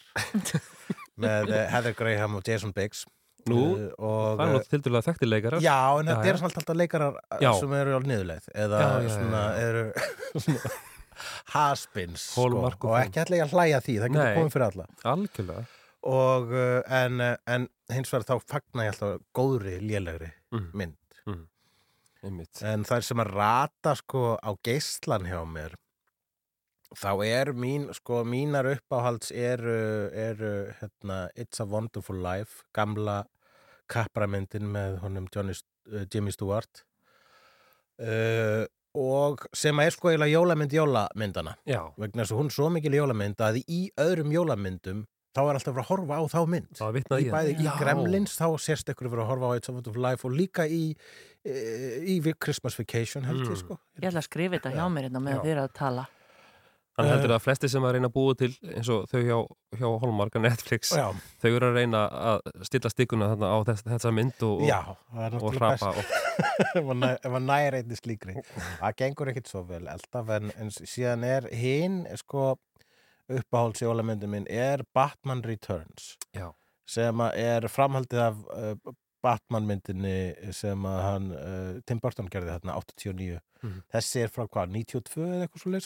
Speaker 11: <laughs> með uh, Heather Graham og Jason Biggs
Speaker 2: Nú,
Speaker 11: og,
Speaker 2: það er náttúrulega tildulega þekkti leikarar.
Speaker 11: Já, en þetta er
Speaker 2: já.
Speaker 11: samt alltaf leikarar
Speaker 2: Já.
Speaker 11: sem eru á niðurleið eða
Speaker 2: Já, já,
Speaker 11: svona eru <laughs> haspins sko.
Speaker 2: Og
Speaker 11: ekki að hlæja því, það getur komið fyrir alla
Speaker 2: Algjörlega.
Speaker 11: og en, en hins vegar þá fagna ég alltaf góðri, lélegri
Speaker 2: Mhm.
Speaker 11: mynd.
Speaker 2: Einmitt.
Speaker 11: en það er sem að rata sko á geislan hjá mér þá er mín sko mínar uppáhalds eru, eru hérna, It's a Wonderful Life gamla kapramyndin með honum Johnny, uh, Jimmy Stewart uh, og sem að er sko eiginlega jólamynd jólamyndana
Speaker 2: Já.
Speaker 11: vegna þess að hún er svo mikil jólamynd að í öðrum jólamyndum þá er alltaf að að horfa á þá mynd í bæði í. Gremlins þá sérst ykkur fyrir að horfa á It's a Wonderful Life og líka í, í, í Christmas Vacation held
Speaker 2: Mm.
Speaker 11: ég sko
Speaker 3: Ég ætla að skrifa þetta hjá mér hérna með
Speaker 11: Já.
Speaker 3: þér að tala.
Speaker 2: Hann
Speaker 11: Eh.
Speaker 2: heldur að flesti sem að reyna að búa til eins og þau hjá, hjá Hallmark og Netflix,
Speaker 11: Já.
Speaker 2: þau eru að reyna að stilla stikkuna þarna á þess, þessa mynd og,
Speaker 11: Já, það er
Speaker 2: og
Speaker 11: náttúrulega
Speaker 2: hrapa
Speaker 11: best.
Speaker 2: og, <laughs>
Speaker 11: ef maður ef maður nær einnig slíkri það gengur ekkit svo vel alltaf en, en síðan er hinn sko uppáhalds jólamyndin minn er Batman Returns
Speaker 2: Já.
Speaker 11: sem að er framhaldið af uh, Batman myndinni sem að hann uh, Tim Burton gerði þarna 89
Speaker 2: Mhm.
Speaker 11: þessi er frá hvað, 92 eða eitthvað svo leys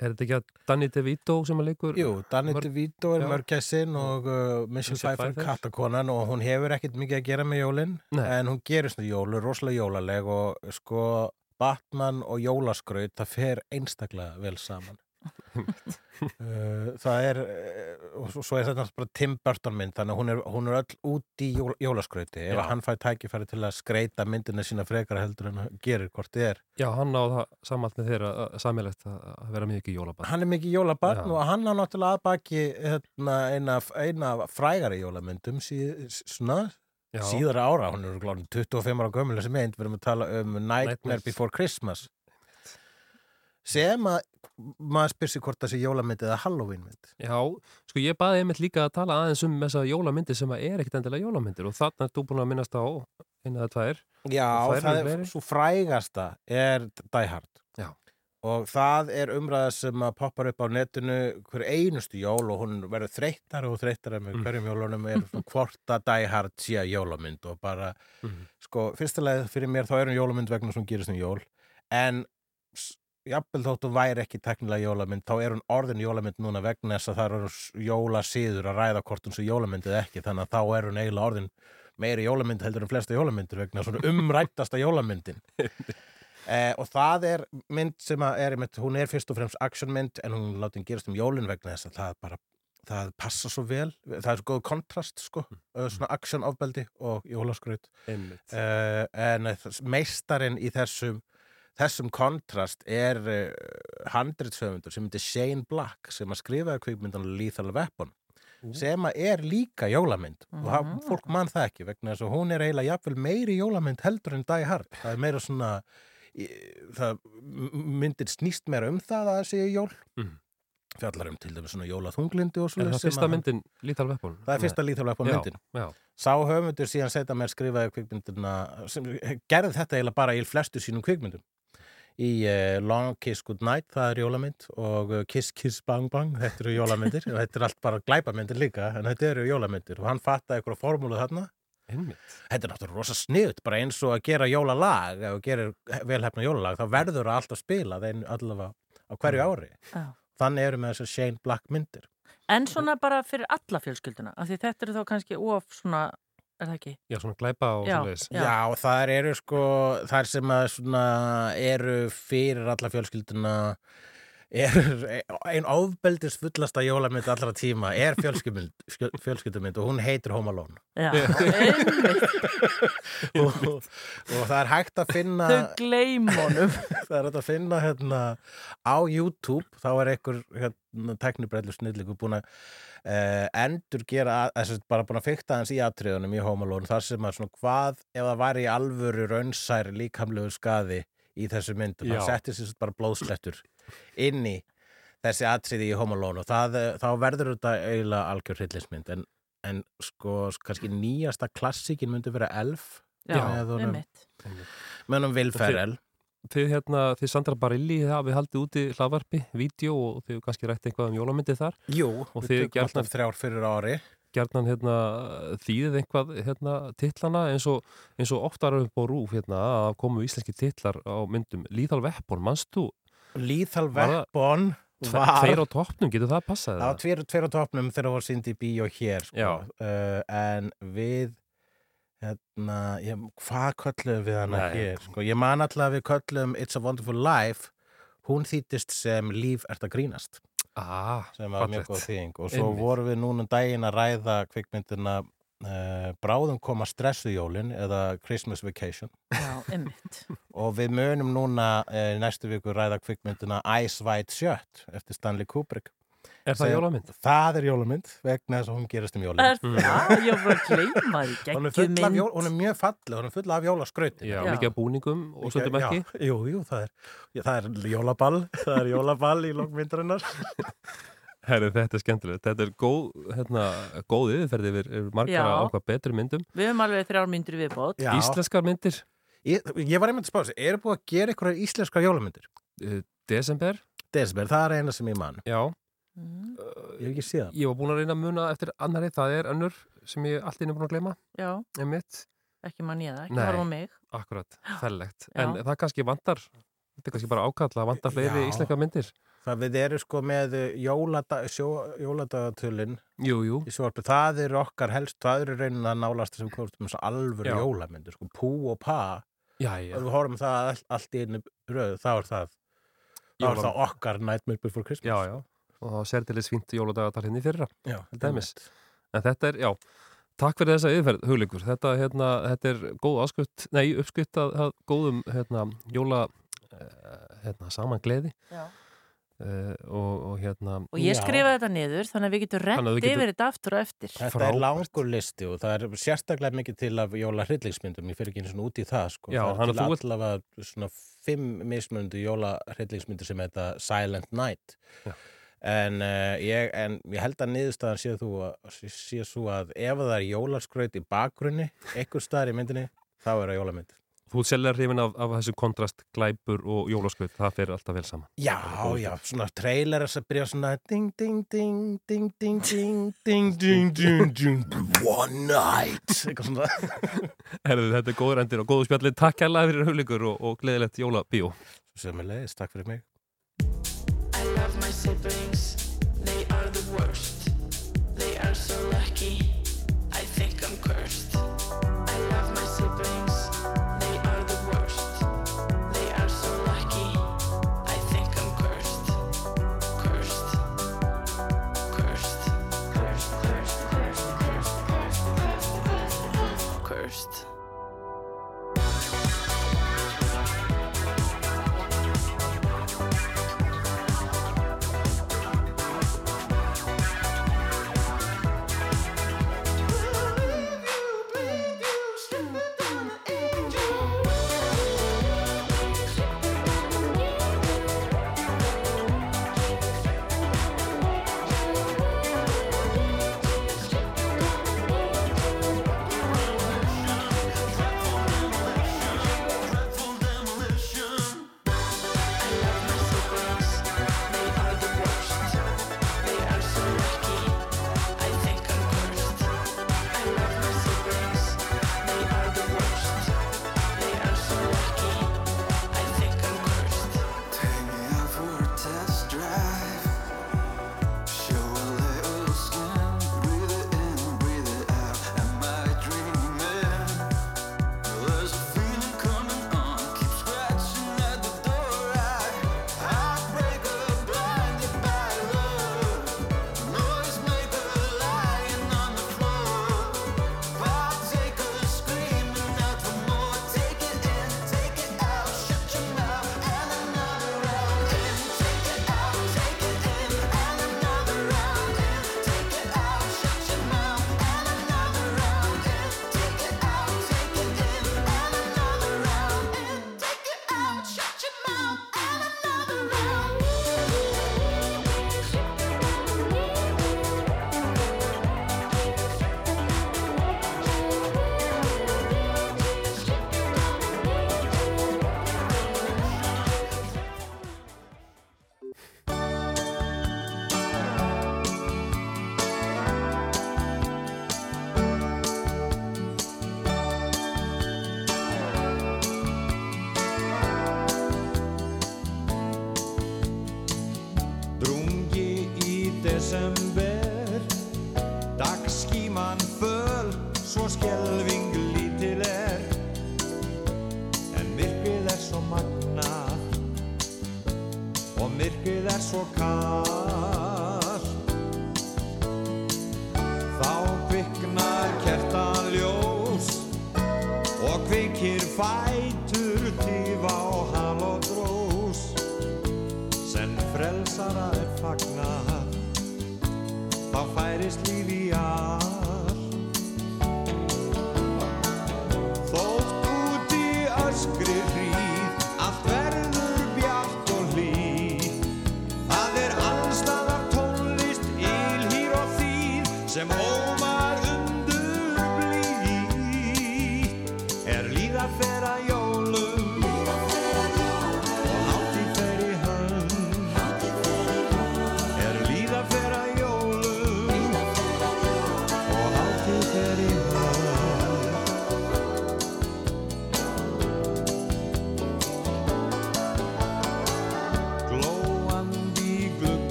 Speaker 2: Er þetta ekki að Danny DeVito sem að leikur?
Speaker 11: Jú, Danny
Speaker 2: Mörg-
Speaker 11: DeVito er
Speaker 2: Já.
Speaker 11: mörgæssin og uh, Michelle Pfeiffer kattakonan og hún hefur ekkert mikið að gera með jólin
Speaker 2: Nei.
Speaker 11: en hún gerir svona jólu, rosalega jólaleg og sko Batman og jólaskraut það fer einstaklega vel saman <laughs> það er uh, og svo- er þetta bara Tim Burton mynd þannig að hún er, hún er öll út í jól, jólaskrauti ef hann fær tækifæri til að skreita myndina sína frekar heldur en hann gerir hvort þið er
Speaker 2: Já, hann á það samalt með þeirra samilegt að að vera mikið jólabann.
Speaker 11: hann er mikið jólabarn
Speaker 2: Já.
Speaker 11: og hann á náttúrulega að baki hérna, eina, eina frægari jólamyndum síð, svona,
Speaker 2: Já.
Speaker 11: síðara ára hún er glóðin 25 ára gömul þessi mynd við erum að tala um Nightmare. Before Christmas sem að maður spyr sig hvort það sé jólamynd eða Halloween mynd
Speaker 2: Já, sko ég baði einmitt líka að tala aðeins um þessa jólamyndir sem að er ekkit endilega jólamyndir og þarna er þú búin að minnast á eina eða tvær.
Speaker 11: Já, það
Speaker 2: eru
Speaker 11: er
Speaker 2: fleiri?
Speaker 11: svo frægasta er Die Hard
Speaker 2: Já.
Speaker 11: og það er umræða sem að poppar upp á netinu hver einustu jól og hún verður þreyttari og þreyttari með hverjum jólunum er <laughs> hvort að Die Hard sé að jólamynd og bara, sko, fyrstulega fyrir mér þá er hún jólamynd vegna sem gerist um jól en s- jafnvel þótt hún væri ekki teknilega jólamynd þá er hún orðin jólamynd núna vegna þess að það eru jólasíður að ræða hvort hún sé jólamynd eða ekki þannig að þá er hún eiginlega orðin meiri jólamynd heldur en flesta jólamyndir vegna svona umrættasta jólamyndin. <laughs> Eh, og það er mynd sem að er, einmitt, hún er fyrst og fremst actionmynd en hún látin gerast um jólin vegna þess að það bara það passa svo vel, það er svo góð kontrast sko, mm. svona action-ofbeldi og jólaskraut. En eh, þess- meistarinn í þessum þessum kontrast er uh, handritsöfundur sem heitir Shane Black sem að skrifaði kvikmyndan Lethal Weapon sem að er líka jólamynd. Og það, fólk mann það ekki vegna þess að hún er eiginlega jafnvel meiri jólamynd heldur en Die Hard. Það er meira svona það, m- myndin snýst meira um það að það sé jól.
Speaker 2: Mhm.
Speaker 11: fjallar um til dæmis svona jólaþunglindi og
Speaker 2: Er
Speaker 11: svona
Speaker 2: það fyrsta myndin Lethal Weapon?
Speaker 11: það er fyrsta Lethal Weapon
Speaker 2: Já,
Speaker 11: myndin.
Speaker 2: Já,
Speaker 11: sá höfundur síðan setja mér skrifaði kvikmyndina sem gerði þetta eiginlega bara í flestu sínum kvikmyndum í uh, Long Kiss Goodnight, það er jólamynd og uh, Kiss Kiss Bang Bang, þetta eru jólamyndir og þetta er allt bara glæpamyndir líka en þetta eru jólamyndir og hann fattaði eitthvað formúlu þarna
Speaker 2: einmitt.
Speaker 11: þetta er náttúrulega rosa sniðut bara eins og að gera jólalag ef þú gerir velhefna jólalag þá verður það alltaf spila þeim allavega á hverju ári
Speaker 3: Já.
Speaker 11: þannig eru með þessar Shane Black myndir
Speaker 3: En svona bara fyrir alla fjölskylduna, af því þetta eru þá kannski of svona, er það ekki?
Speaker 2: Já, svona glæpa og
Speaker 3: Já,
Speaker 2: svoleiðis.
Speaker 3: Já.
Speaker 11: Já, það eru sko, þar sem að svona eru fyrir alla fjölskylduna er ein ofbeldis fullasta jólamynd allra tíma er fjölskyldumynd, fjölskyldumynd og hún heitir Home Alone.
Speaker 3: Já,
Speaker 11: og, og það er hægt að finna
Speaker 3: Þau gleym honum. <laughs>
Speaker 11: það er hægt að finna hérna á YouTube þá er einhver hérna, teknibrellu snillíku búin að uh, endur gera, þess að bara búin að fykta hans í atriðunum í Home Alone þar sem að svona hvað ef það væri í alvöru raunsær líkamlegu skaði í þessu myndum,
Speaker 2: Já.
Speaker 11: það setti sér bara blóðslettur inn í þessi atriði í Home Alone og það, eh, þá verður þetta eiginlega algjör hryllinsmynd en, en sko kannski nýjasta klassíkin myndi vera Elf
Speaker 3: Já,
Speaker 11: með honum,
Speaker 3: einmitt.
Speaker 11: með honum Will
Speaker 2: Og þið-
Speaker 11: Ferrell.
Speaker 2: Þið hérna, þið Sandra Barilli hafið haldið úti hlaðvarpi, vídeo og þið hefur kannski rætt eitthvað um jólamyndi þar.
Speaker 11: Jú,
Speaker 2: og
Speaker 11: við tökum alltaf þrjár fyrir ári
Speaker 2: gjarnan hérna, þýðið einhvað hérna, titlana eins og, eins og oftar upp á rúf hérna, að komu íslenski titlar á myndum Lethal Weapon, manst þú?
Speaker 11: Lethal Weapon
Speaker 2: Tve,
Speaker 11: var
Speaker 2: Tveir á toppnum, getur það passað?
Speaker 11: Það var tveir, tveir á topnum þegar það var sínd í bíó hér sko.
Speaker 2: Já.
Speaker 11: uh, en við hérna, ég, hvað köllum við hana
Speaker 2: Nei.
Speaker 11: hér sko? ég man alltaf að við köllum It's a Wonderful Life hún þýttist sem líf ert að grínast
Speaker 2: Ah,
Speaker 11: sem var mjög góð þýðing. Og svo
Speaker 2: Einmitt.
Speaker 11: vorum við núna um daginn að ræða kvikmyndina uh, Bráðum koma stressujólin eða Christmas Vacation.
Speaker 3: Já, <laughs>
Speaker 11: og við munum núna uh, næstu viku ræða kvikmyndina Ice White Shut eftir Stanley Kubrick
Speaker 2: Er það jólamynd?
Speaker 11: Það er jólamynd vegna þess að hún gerast um jólin
Speaker 3: Er það? Ég var að gleyma því, <laughs>
Speaker 11: hún er, full af
Speaker 3: geggjumynd.
Speaker 11: jól, hún er mjög falleg, hún er full af jólaskrauti
Speaker 2: Já,
Speaker 3: Já.
Speaker 2: mikið af búningum og stundum
Speaker 11: Já,
Speaker 2: ekki.
Speaker 11: Jú, jú, það er, já, það er jólaball <laughs> það er jólaball í lókmyndarinnar <laughs>
Speaker 2: Herri, þetta er skemmtilegt. Þetta er góð, hérna, góð yfirferð yfir, yfir margar
Speaker 3: Já.
Speaker 2: ákvað betri myndum.
Speaker 3: Við höfum alveg þrjár myndir í viðbót.
Speaker 11: Já.
Speaker 2: Íslenskar myndir,
Speaker 11: Ég, ég var einmitt að spá þessu, eru búið að gera einhverjar íslenskar jólamyndir?
Speaker 2: uh, Desember,
Speaker 11: Desibel, það er eina sem ég man
Speaker 2: já.
Speaker 3: Mm,
Speaker 11: Ég hef ekki séð það
Speaker 2: Ég var búin að reyna að muna eftir annari, það er önnur sem ég allt inni búin að gleyma,
Speaker 3: Já,
Speaker 2: einmitt.
Speaker 3: ekki mann ég það, ekki á mig.
Speaker 2: Akkurat, fellegt.
Speaker 3: Já.
Speaker 2: En það kannski vantar, þetta er kannski bara ákall að vantar fleiri íslenska myndir.
Speaker 11: Það við erum sko með jólada, sjó, jóladagatölin
Speaker 2: Jú, jú.
Speaker 11: svorpi, það er okkar helst, það eru raunin að nálast sem svo alvöru jólamyndir, sko, pú og pa
Speaker 2: Já, já.
Speaker 11: og við horfum það all, allt í einu röð, þá er það þá er það okkar Nightmare Before Christmas
Speaker 2: Já, já. Og það sér til þess fínt jóladagatal hérna í fyrra.
Speaker 11: já
Speaker 2: dæmis. En þetta er, já, takk fyrir þessa yfirferð, hugleikur. Þetta, hérna, þetta er góð áskrift, nei, uppskrift að, að góðum, hérna, jóla, uh, hérna, saman gleði.
Speaker 3: Já.
Speaker 2: Uh, og, og hérna,
Speaker 3: Og ég
Speaker 11: Já.
Speaker 3: skrifaði þetta niður, þannig að við getum
Speaker 2: við getum-
Speaker 3: yfir þetta aftur og eftir.
Speaker 11: Þetta
Speaker 2: Frábært.
Speaker 11: er langur listi og það er sérstaklega mikið til af jóla hryllingsmyndum, ég fyrir ekki einu svona út í það sko.
Speaker 2: Já,
Speaker 11: það
Speaker 2: hann
Speaker 11: er
Speaker 2: og
Speaker 11: til
Speaker 2: vilt-
Speaker 11: allavega svona fimm mismunandi jóla hryllingsmyndir sem heita Silent Night
Speaker 2: Já.
Speaker 11: En, uh, ég, en ég held að niðurstaðan séu þú að, séu þú að ef það er jólarskraut í bakgrunni einhver staðar í myndinni, þá er það jólamynd
Speaker 2: Þú seljar hrifin af, af þessu kontrast glæpur og jólarskraut, það fyrir alltaf vel saman
Speaker 12: Já, já, svona trailer þess að byrja svona ding, ding, ding, ding, ding, ding, ding, ding, ding, ding One night eitthvað svona
Speaker 2: Herðu, þetta er góður endur og góðu spjallin, takk hérlega fyrir höflingur og, og gleðilegt jólabíó Svo
Speaker 12: sem er leiðist, takk fyrir mig
Speaker 3: nicer things.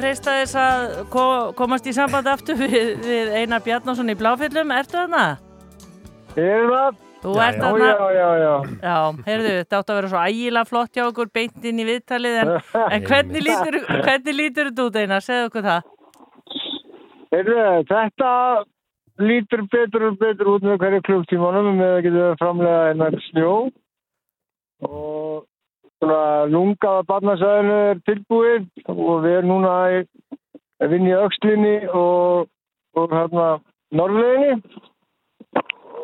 Speaker 3: Freysta þess að ko- komast í samband aftur við, við Einar Bjarnason í Bláfjöllum. Ertu þarna?
Speaker 13: Ég er það.
Speaker 3: Þú
Speaker 13: Já,
Speaker 3: ert
Speaker 13: já.
Speaker 3: þarna.
Speaker 13: Já, já, já.
Speaker 3: Já, heyrðu, þetta átt að vera svo ægilega flott hjá okkur beint inn í viðtalið, en, <laughs> en hvernig lítur, hvernig lítur þetta út Einar? Segðu okkur það.
Speaker 13: Heyrðu, þetta lítur betur og betur út með hverju klubbtímanum með að geta framlega einar snjó og svona lungaða barnasæðinu er tilbúið og við erum núna að vinna í aukslinni og, og hérna norðleginni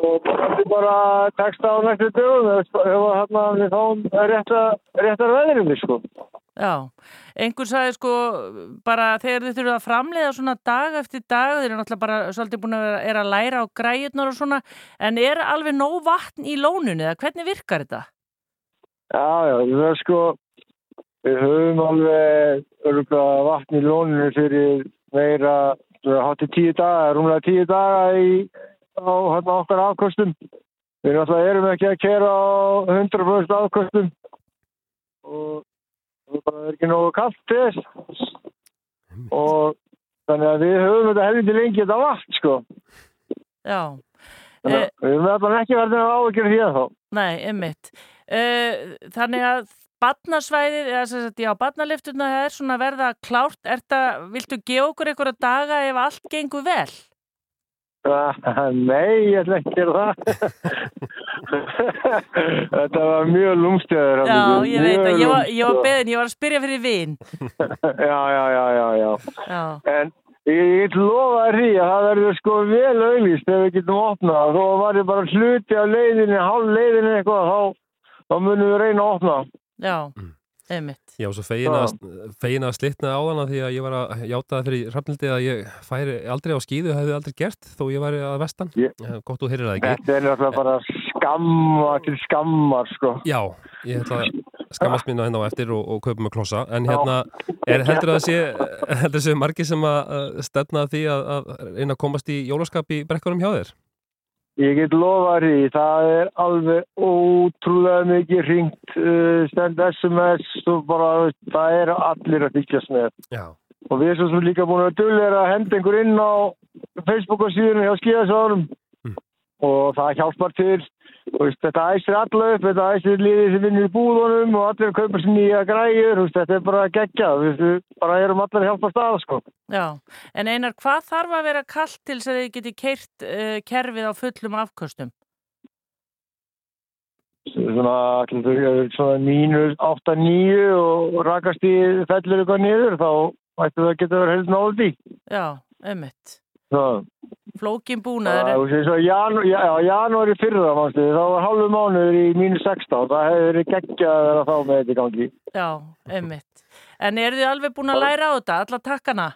Speaker 13: og er bara texta á næstu dögum ef hérna við fáum rétta, réttar veðrið sko.
Speaker 3: Já, einhver sagði sko bara þegar þið þurfum að framleiða svona dag eftir dag, þeir eru náttúrulega bara svolítið búin að vera er að læra á græjurnar og svona, en er alveg nóg vatn í lónunni eða hvernig virkar þetta?
Speaker 13: Já, já, það er sko, við höfum alveg örgulega vatn í lóninu fyrir meira, hátti tíu daga, rúmlega tíu daga í, á hérna okkar afkostum. Við náttúrulega erum ekki að kera á 100% afkostum og það bara er ekki nógu kallt þess. Og þannig að við höfum þetta helviti lengi þetta vatn, sko.
Speaker 3: Já,
Speaker 13: Þannig að við höfum allan ekki verið að áhugjur því að þá.
Speaker 3: nei, einmitt. Uh, þannig að barnasvæðið, eða sem sagt, já, barnalifturna er svona verða klárt, erta, viltu gefa okkur einhverja daga ef allt gengur vel?
Speaker 13: Nei, ég ætla ekki það. <laughs> Þetta var mjög lúmstæður.
Speaker 3: Já, ég veit að ég var, ég var beðin, ég var að spyrja fyrir vin. <laughs>
Speaker 13: Já, já, já, já, já.
Speaker 3: Já.
Speaker 13: En ég lofa því að það verður sko vel auðlýst ef við getum opnað. Þó var ég bara hluti af leiðinni, hálf leiðinni eitthvað, þá, þá munum við reyna að opna.
Speaker 3: Já, einmitt.
Speaker 2: Já, svo fegin að, fegin að slitna á hana því að ég var að játa það fyrir rafnildi að ég færi aldrei á skíðu, hefði aldrei gert þó ég væri að vestan.
Speaker 13: Yeah.
Speaker 2: Gott þú heyrir það ekki.
Speaker 13: Þetta er náttúrulega bara skamma til skammar, sko.
Speaker 2: Já, ég ætla að skammast mín á henn á eftir og, og kaupa með klossa en hérna, er heldur að það sé heldur að sé margir sem að að stefna að því að, að reyna að komast í jólaskap í brekkarum hjá þér?
Speaker 13: Ég get lofa því, það er alveg ótrúlega mikið ringt, uh, stend SMS og bara, það er allir að fylgjast með.
Speaker 2: Já.
Speaker 13: Og við erum svo líka búin að dulera að henda einhver inn á Facebook og síðan hjá skíðasárum og það hjálpar til. Veist, þetta æsir alla upp, þetta æsir liðið sem vinnur í búðunum og allir kaupar sér nýja græjur, veist, þetta er bara geggjað, við bara erum allir að hjálpa stað, sko.
Speaker 3: Já, en Einar, hvað þarf að vera kallt til þess að þið geti keirt uh, kerfið á fullum afkostum?
Speaker 13: svona, svona mínus 8-9 og rakast í fellur eitthvað niður þá ættu það að geta verið náður því
Speaker 3: Já, einmitt.
Speaker 13: það
Speaker 3: Flókin
Speaker 13: Það
Speaker 3: búnaður.
Speaker 13: er eins og janu, já, janúari fyrra manstu, þá var halvu mánuður í mínus 16 það hefði verið geggjað að vera þá með þetta í gangi
Speaker 3: Já, einmitt. En eru þið alveg búin að læra á þetta, alla takkana?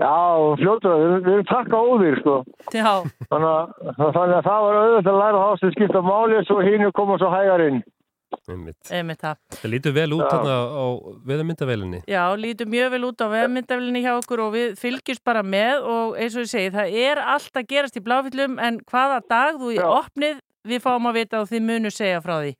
Speaker 13: Já, fljótur, við, erum takka óðir sko.
Speaker 3: Já.
Speaker 13: Þannig að, þannig að það var auðvitað að læra þá sem skipta máli svo hínu koma svo hægar inn
Speaker 2: Einmitt.
Speaker 3: Einmitt það.
Speaker 2: Það lítur vel út þarna á veðamyndavelinni.
Speaker 3: Já, lítur mjög vel út á vefmyndavelinni hjá okkur og við fylgjumst bara með og eins og ég segi, það er allt að gerast í bláfyllum en hvaða dag þú í opnið við fáum að vita og þið munu segja frá því.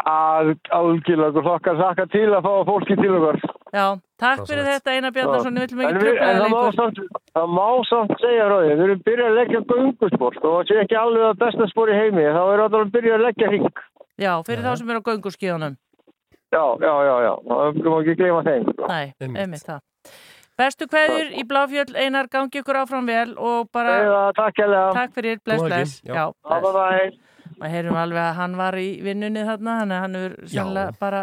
Speaker 13: að algjörlega þokkar þakka til að fá fólki til okkar
Speaker 3: Já, takk fyrir þetta Einar Bjarnarsson, við viljum ekki
Speaker 13: við-
Speaker 3: tröfla
Speaker 13: en
Speaker 3: þig
Speaker 13: það má
Speaker 3: lengur.
Speaker 13: samt, það má samt segja frá því, við erum byrjað að leggja göngusport og það sé ekki alveg að besta spor í heimi, þá erum við að byrja að leggja hring.
Speaker 3: Já, fyrir þá sem eru á göngurskíðunum.
Speaker 13: Já, já, já, já, það má ekki gleyma þeim. sko.
Speaker 3: Nei, einmitt það. Bestu kveður í Bláfjöld, Einar, gangi ykkur áfram vel og bara...
Speaker 13: Eða, takk.
Speaker 3: Takk fyrir, bless, bless.
Speaker 13: Já.
Speaker 3: Já,
Speaker 13: Bye, bye, bye.
Speaker 3: Maður heyrum alveg að hann var í vinnunni þarna, hann hefur sannlega bara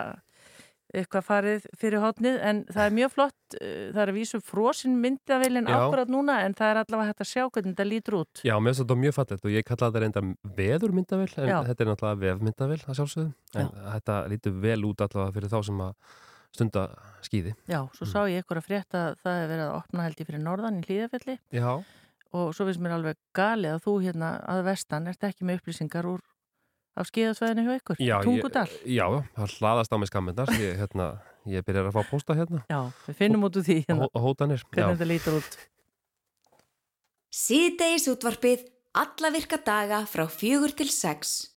Speaker 3: eitthvað farið fyrir hotnið, en það er mjög flott, uh, það er að vísu frosin myndavillin
Speaker 2: Já.
Speaker 3: akkurat núna, en það er allavega hægt að sjá hvernig þetta lítur út.
Speaker 2: Já, mér finnst þetta mjög fallegt og ég kalla þetta reynda veðurmyndavel en
Speaker 3: Já.
Speaker 2: þetta er náttúrulega vefmyndavel að sjálfsögðu en þetta lítur vel út allavega fyrir þá sem að stunda skýði.
Speaker 3: Já, svo sá ég ykkur að frétta að það er verið að opna held ég fyrir norðan í hlýðafelli
Speaker 2: Já.
Speaker 3: og svo finnst mér alveg galið að þú hérna að vestan ert ekki með upplýsingar úr af skíðasvæðinu hjá ykkur, Tungudal?
Speaker 2: Já, það hlaðast á mig skammendar ég, hérna, ég byrjar að fá posta hérna.
Speaker 3: Já, við finnum Hó, út úr því hérna.
Speaker 2: Hó, Hótanir
Speaker 3: Hvernig þetta lítur út.
Speaker 7: Síðdeis útvarpið alla virka daga frá fjögur til sex.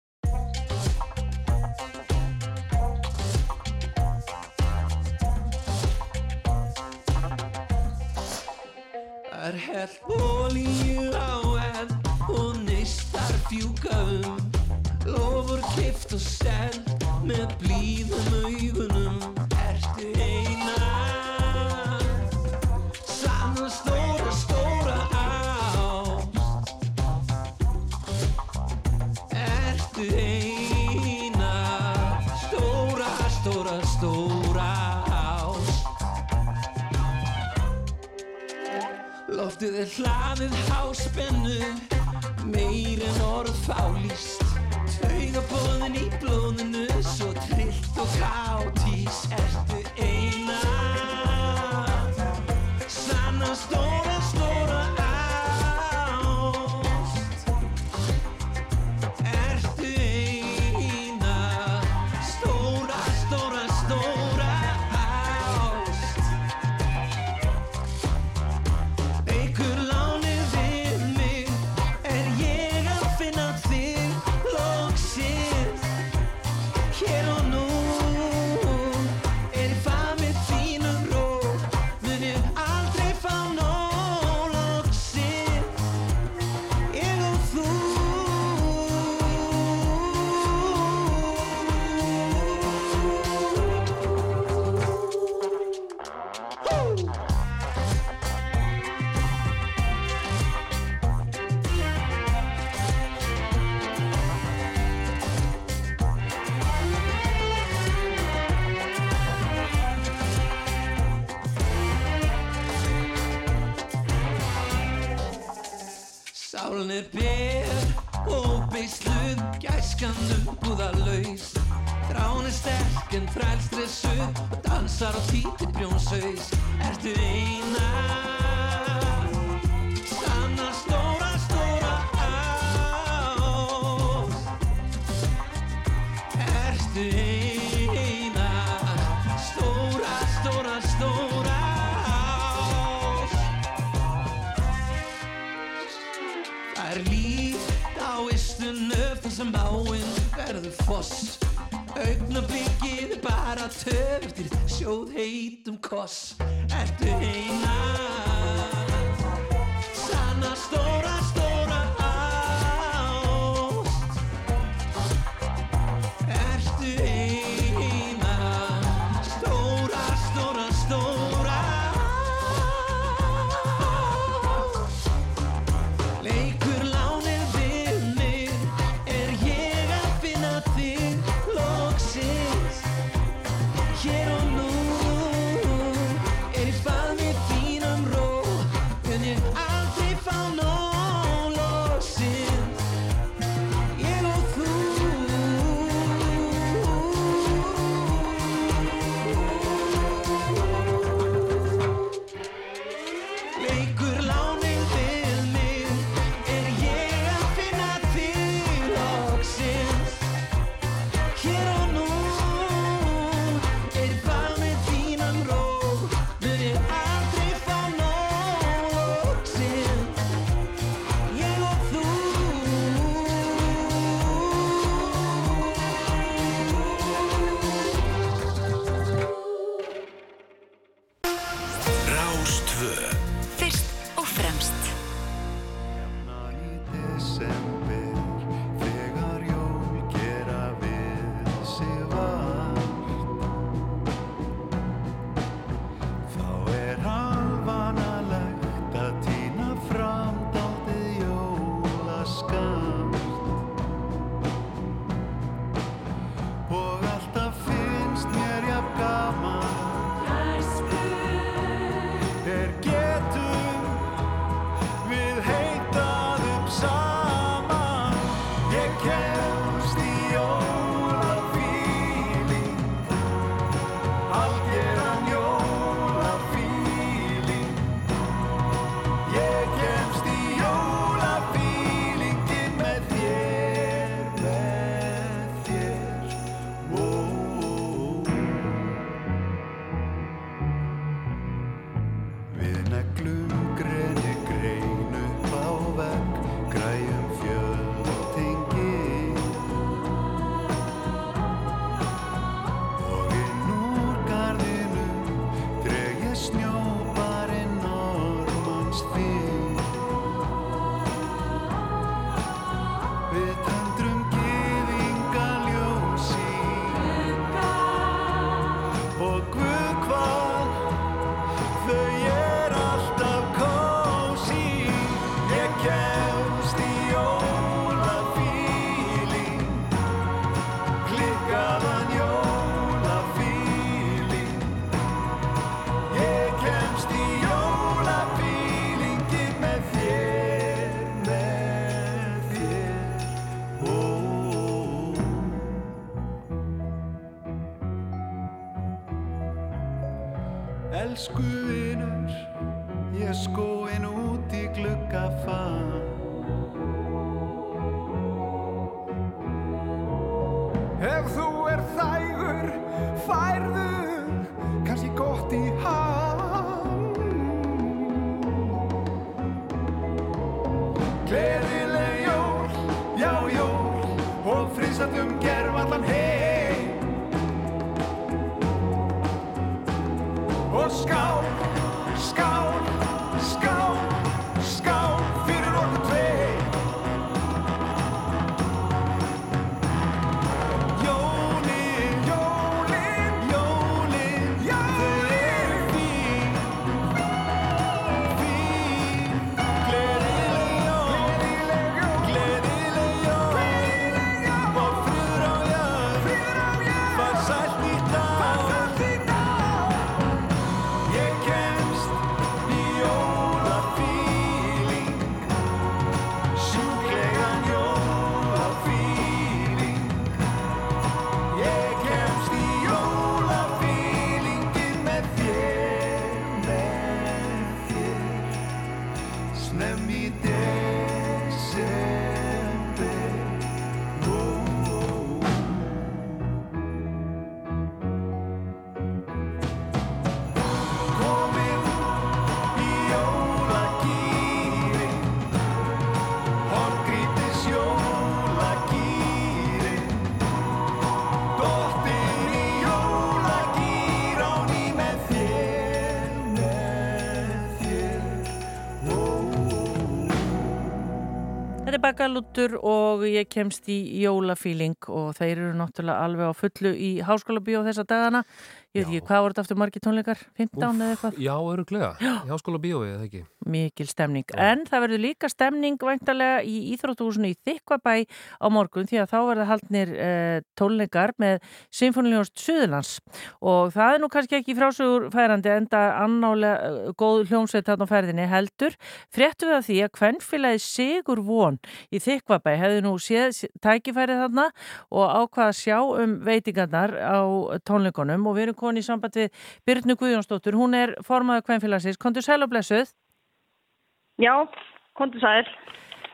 Speaker 14: Það er hell ólíu á enn og neistar fjúka um. Lofur kift og send með blíðum augunum. Ertu eina? Sanna stóra, stóra ást. Ertu eina? Stóra, stóra, stóra ást. Loftið er hlaðið háspennu Meir en orð fálýst Taugabóðin í blóðinu Svo trillt og káttís Ertu eina. Sanna stóra Er ber og beisluð Gæskan umbúðalaus Þrán er sterk en þrælstressuð Og dansar á títi brjónsaus foss Augnablikið bara töf eftir sjóð heitum koss Ertu eina
Speaker 3: Bakalútur og ég kemst í jólafíling og þeir eru náttúrulega alveg á fullu í háskóla bíó þessa dagana. Ég veit ekki, hvað voru þetta aftur margir tónleikar? 15 eða eitthvað?
Speaker 2: Já, öruglega. Já. Í háskóla bíóið, eða ekki?
Speaker 3: Mikil stemning. En það verður líka stemning væntalega í Íþróttúsinu í Þykkvabæ á morgun því að þá verður haldnir uh, tónleikar með Sinfoniljónst Suðurlands og það er nú kannski ekki frásögur færandi enda annálega uh, góð hljómsveit þarna á ferðinni heldur. Fréttu við að því að kvennfélagi Sigur Von í Þykkvabæ hefði nú séð tækifærið þarna og ákvað að sjá um veitingarnar á tónleikunum og við erum koni í samband við Byrnu Guðjónsdóttur. Hún er formaður kvennfélagsins. Kontur sæl og blessuð?
Speaker 15: Já, kontur sæl.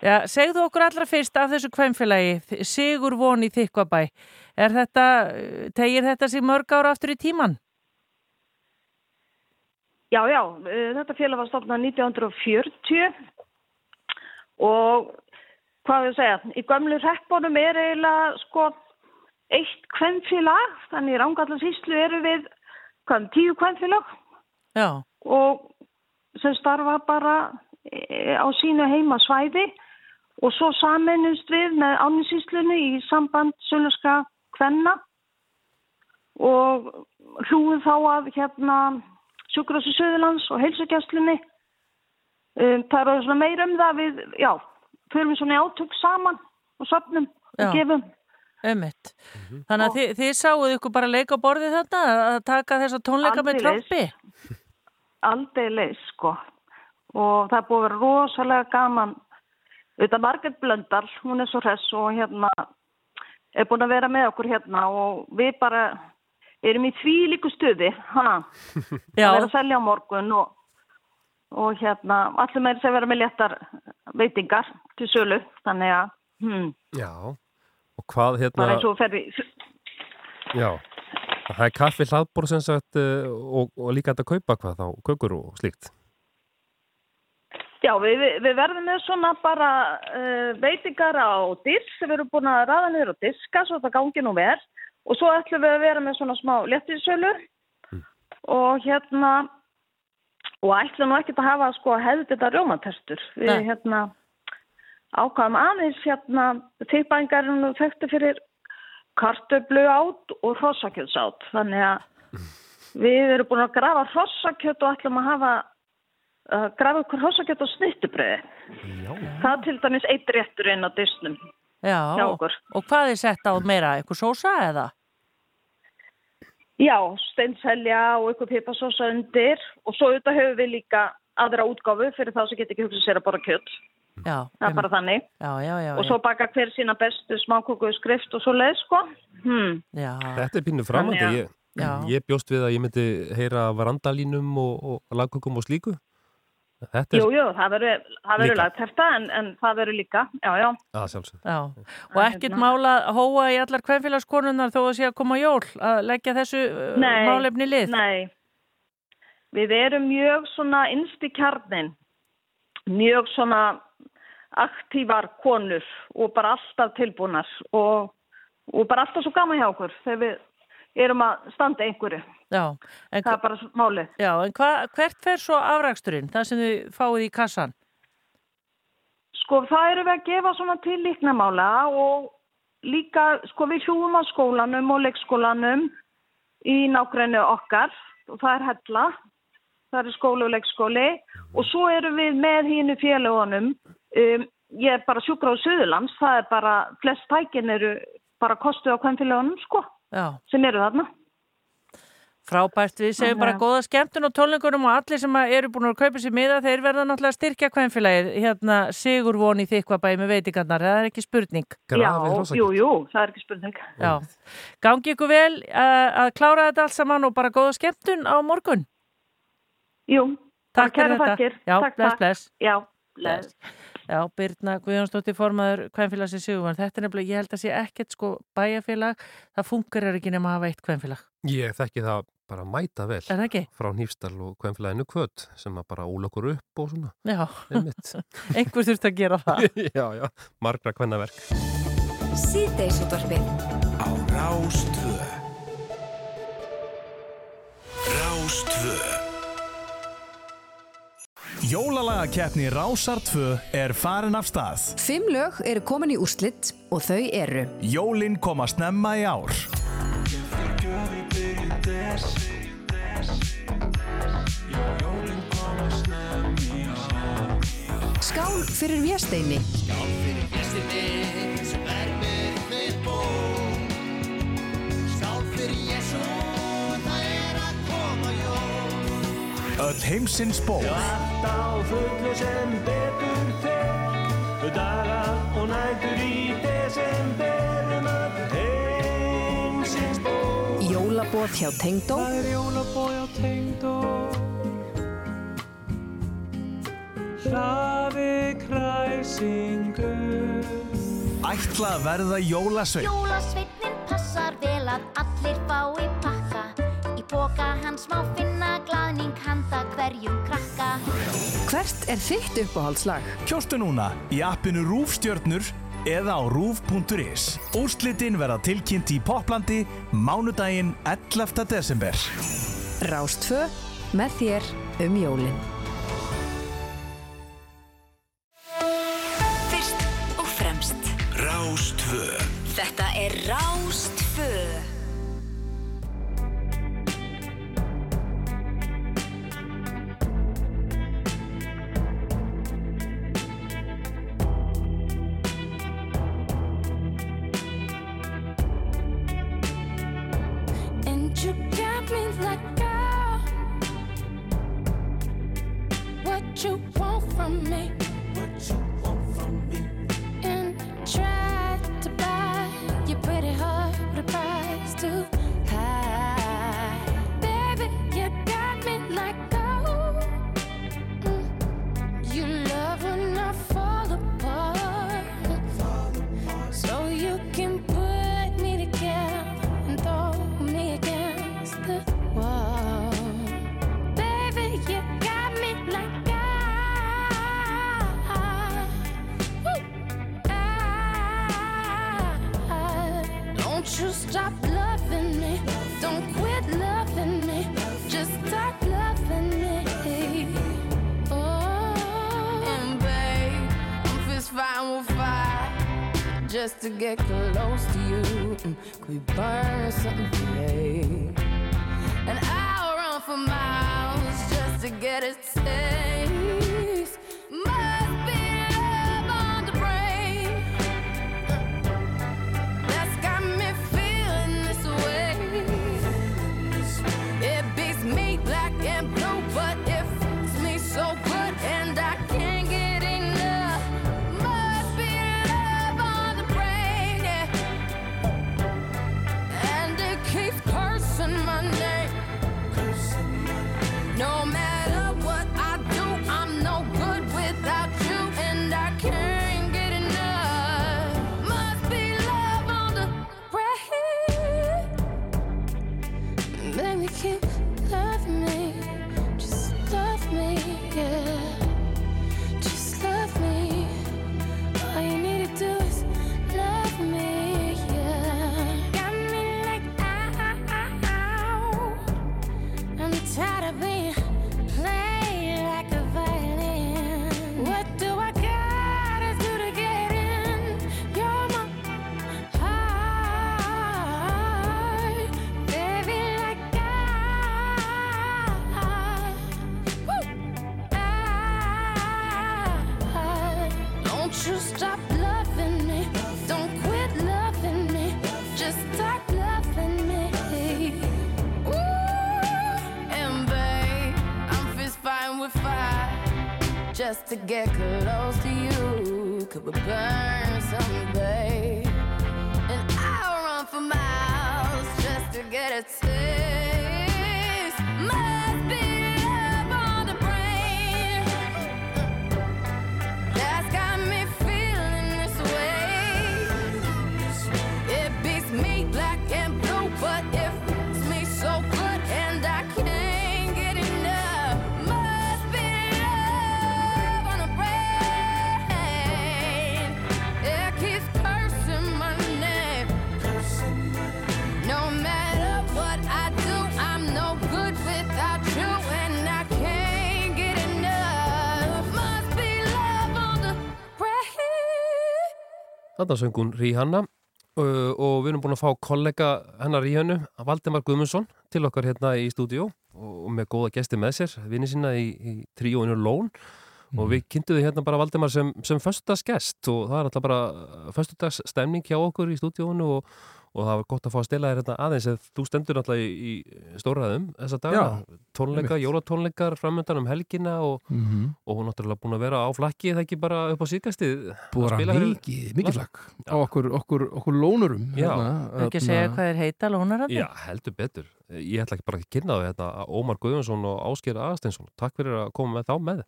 Speaker 3: Já, segðu okkur allra fyrst af þessu kvennfélagi, Sigur von í Þykkvabæ. Er þetta, tegir þetta sér mörg ára aftur í tíman?
Speaker 15: Já, já, eh, þetta félag var stofnað 1940 og hvað við segja, í gömlu reppunum er eiginlega sko eitt kvennfélag, þannig í Rángallasíslu eru við hvað, tíu kvennfélag
Speaker 3: Já.
Speaker 15: og sem starfa bara eh, á sínu heimasvæði og svo samennust við með áninsíslunu í samband Sölurska kvenna og hlúið þá að hérna sjúkrasi Söðurlands og heilsugjastlunni. Um, það er svona meira um það við, já, förum við svona átök saman og söpnum og gefum.
Speaker 3: Ömmit. Þannig að þið, þið sáuð ykkur bara leika á borðið þetta að taka þessa tónleika með
Speaker 15: Aldeilis.
Speaker 3: trompi?
Speaker 15: Aldeilis, sko. Og það er búið að vera rosalega gaman. Þetta Margrét Blöndal, hún er svo hress og hérna er búin að vera með okkur hérna og við bara erum í því líku stuði, hana. <laughs>
Speaker 3: Já.
Speaker 15: að vera að selja á morgun og, og hérna allir með þess að vera með léttar veitingar til sölu þannig að hmm,
Speaker 2: Já. Og hvað hérna...
Speaker 15: bara eins og ferði
Speaker 2: Já. Það er kaffi hlaðbór sem sagt eh, og, og líka þetta kaupa hvað þá, kökur og slíkt.
Speaker 15: Já, við, við- við verðum með svona bara uh, veitingar á disk við erum búin að ræða niður á diska svo það gangi nú verð og svo ætlum við að vera með svona smá léttisölu og hérna og ætlum nú ekkert að hafa sko hefði þetta rjómatestur við
Speaker 3: Nei.
Speaker 15: hérna ákvaðum aðeins hérna tilbængar er nú þekktu fyrir kartöflu átt og hrossakjöts átt þannig að við erum búin að grafa hrossakjöt og ætlum að hafa uh, grafa ykkur hrossakjöt og snittubröði það til dæmis eitt réttur inn á disnum
Speaker 3: Já.
Speaker 15: okkur.
Speaker 3: Og hvað er sett á meira? Eitthvað sósa eða?
Speaker 15: Já, steinselja og ykkur pipasósa undir og svo auðvitað höfum við líka aðra útgáfu fyrir þá sem getur ekki hugsað sér að borra kjött.
Speaker 3: Já.
Speaker 15: Það er bara þannig.
Speaker 3: Já, já, já.
Speaker 15: og svo baka hver sína bestu smákóku skrift og svo leið, sko. Hmm.
Speaker 3: Já.
Speaker 2: Þetta er pínu framandi. Ég,
Speaker 3: Já.
Speaker 2: Ég bjóst við að ég myndi heyra varandalínum og, og lagkökum og slíku. Þetta er
Speaker 15: Jú, jú, það verður það verður
Speaker 2: Líka.
Speaker 15: lagt þetta en, en það verður líka, já, já.
Speaker 2: að sjálfsög.
Speaker 3: Já, og ekkert mála að hóa í allar kvenfélagskonunnar þó að sé að koma jól að leggja þessu uh,
Speaker 15: Nei,
Speaker 3: málefni lið.
Speaker 15: Nei, við erum mjög svona innst í kjarnin, mjög svona aktívar konur og bara alltaf tilbúnar og, og bara alltaf svo gaman hjá okkur þegar við erum að standa einhverju.
Speaker 3: Já,
Speaker 15: það er bara málið.
Speaker 3: Já, en hva, hvert fer svo afraksturinn, það sem þið fáið í kassan?
Speaker 15: Sko það eru við að gefa svona til líknamála og líka sko við hjúum á skólanum og leikskólanum í nágrænu okkar og það er hella, það er skóli og leikskóli og svo eru við með hínu félagunum, um, ég er bara sjúkra á Suðurlands, það er bara, flest tækin eru bara kostu á hvern félagunum sko,
Speaker 3: Já.
Speaker 15: sem eru þarna.
Speaker 3: Frábært, við segjum bara góða skemmtun og tónleikunum og allir sem að eru búin að kaupa sér miða, þeir verða náttúrulega að styrkja kvenfélagið, hérna Sigur von í þykvabæði með veitingarnar, það er ekki spurning.
Speaker 15: Já, jú, jú, það er ekki spurning.
Speaker 3: Já, gangi ykkur vel uh, að klára þetta allt saman og bara góða skemmtun á morgun.
Speaker 15: Jú,
Speaker 3: Takk fyrir þetta.
Speaker 15: þakkir.
Speaker 3: Já,
Speaker 15: Takk,
Speaker 3: bless, bless.
Speaker 15: Já, bless.
Speaker 3: Já, Birna Guðjónsdóttir formaður Kvenfélagsins Sigurvann, þetta er nefnilega, ég held að sé ekkert sko bæjarfélag, það funkar ekki nema að hafa eitt kvenfélag.
Speaker 2: Ég þekki það bara mæta vel.
Speaker 3: Er það ekki?
Speaker 2: Frá Nýfstal og Kvenfélaginu Kvöt sem að bara úla okkur upp og svona.
Speaker 3: Já, <laughs> einhver þurft að gera það. <laughs>
Speaker 2: já, já, margra kvennaverk.
Speaker 7: Síðdeisútvarfið
Speaker 1: Á Rástvö Rástvö
Speaker 16: Jólalagakeppni Rásar 2 er farin af stað.
Speaker 17: Fimm lög eru komin í úrslitt og þau eru
Speaker 16: Jólin koma snemma í ár.
Speaker 17: Skál fyrir Vésteini
Speaker 10: Skál fyrir gestinni sem verður þitt bó Skál fyrir Jésu,
Speaker 16: Öll heimsins ból.
Speaker 10: Allt á fullu sem betur fer. Daga og nætur í desember um öll heimsins ból
Speaker 17: Jólabóð hjá Tengdó.
Speaker 10: Það er jólabóð hjá Tengdó. Hlaði kræsingu.
Speaker 16: Ætla að verða jólasveinn.
Speaker 18: Jólasveitnin passar vel að allir fái pakka boka hans má finna glaðning handa hverjum krakka
Speaker 17: Hvert er þitt uppáhaldslag?
Speaker 16: Kjóstu núna í appinu Rúfstjörnur eða á rúf.is. Úrslitin verða tilkynnt í Poplandi mánudaginn 11. desember.
Speaker 17: Rástfö með þér um jólin
Speaker 7: Fyrst og fremst
Speaker 1: Rástvö
Speaker 7: Þetta er Rástfö
Speaker 19: to get close to you. Mm, Could we burn something get close to you. Could we burn
Speaker 2: Þarna söng hún Ríhanna uh, og við erum búin að fá kollega hennar Ríhannu, Valdemar Guðmundsson til okkar hérna í stúdíó og, með góða gesti með sér, vinni sína í, í tríóinu Lón. Og við kynntuðu hérna bara Valdemar sem, sem föstudagsgest og það er alltaf bara föstudags stemning hjá okkur í stúdíónu og, og það var gott að fá að stela þér hérna aðeins eða þú stendur alltaf í, í stóraðum þessa daga,
Speaker 20: Já,
Speaker 2: tónleika, jólatónleikar framöndan um helgina og,
Speaker 20: Mhm.
Speaker 2: og hún náttúrulega búin að vera á flakki það ekki bara upp á síkastið
Speaker 20: Búið að mikið, mikið flakk á okkur, okkur, okkur lónurum
Speaker 2: Já.
Speaker 20: hérna,
Speaker 3: Ekki
Speaker 20: þarna-
Speaker 3: segja hvað þeir heita lónarandi?
Speaker 2: Já, heldur betur. Ég ætla ekki bara að kynna það þetta Ómar Guðjónsson og Ásgeir Aðsteinsson. Takk fyrir að koma með þá með.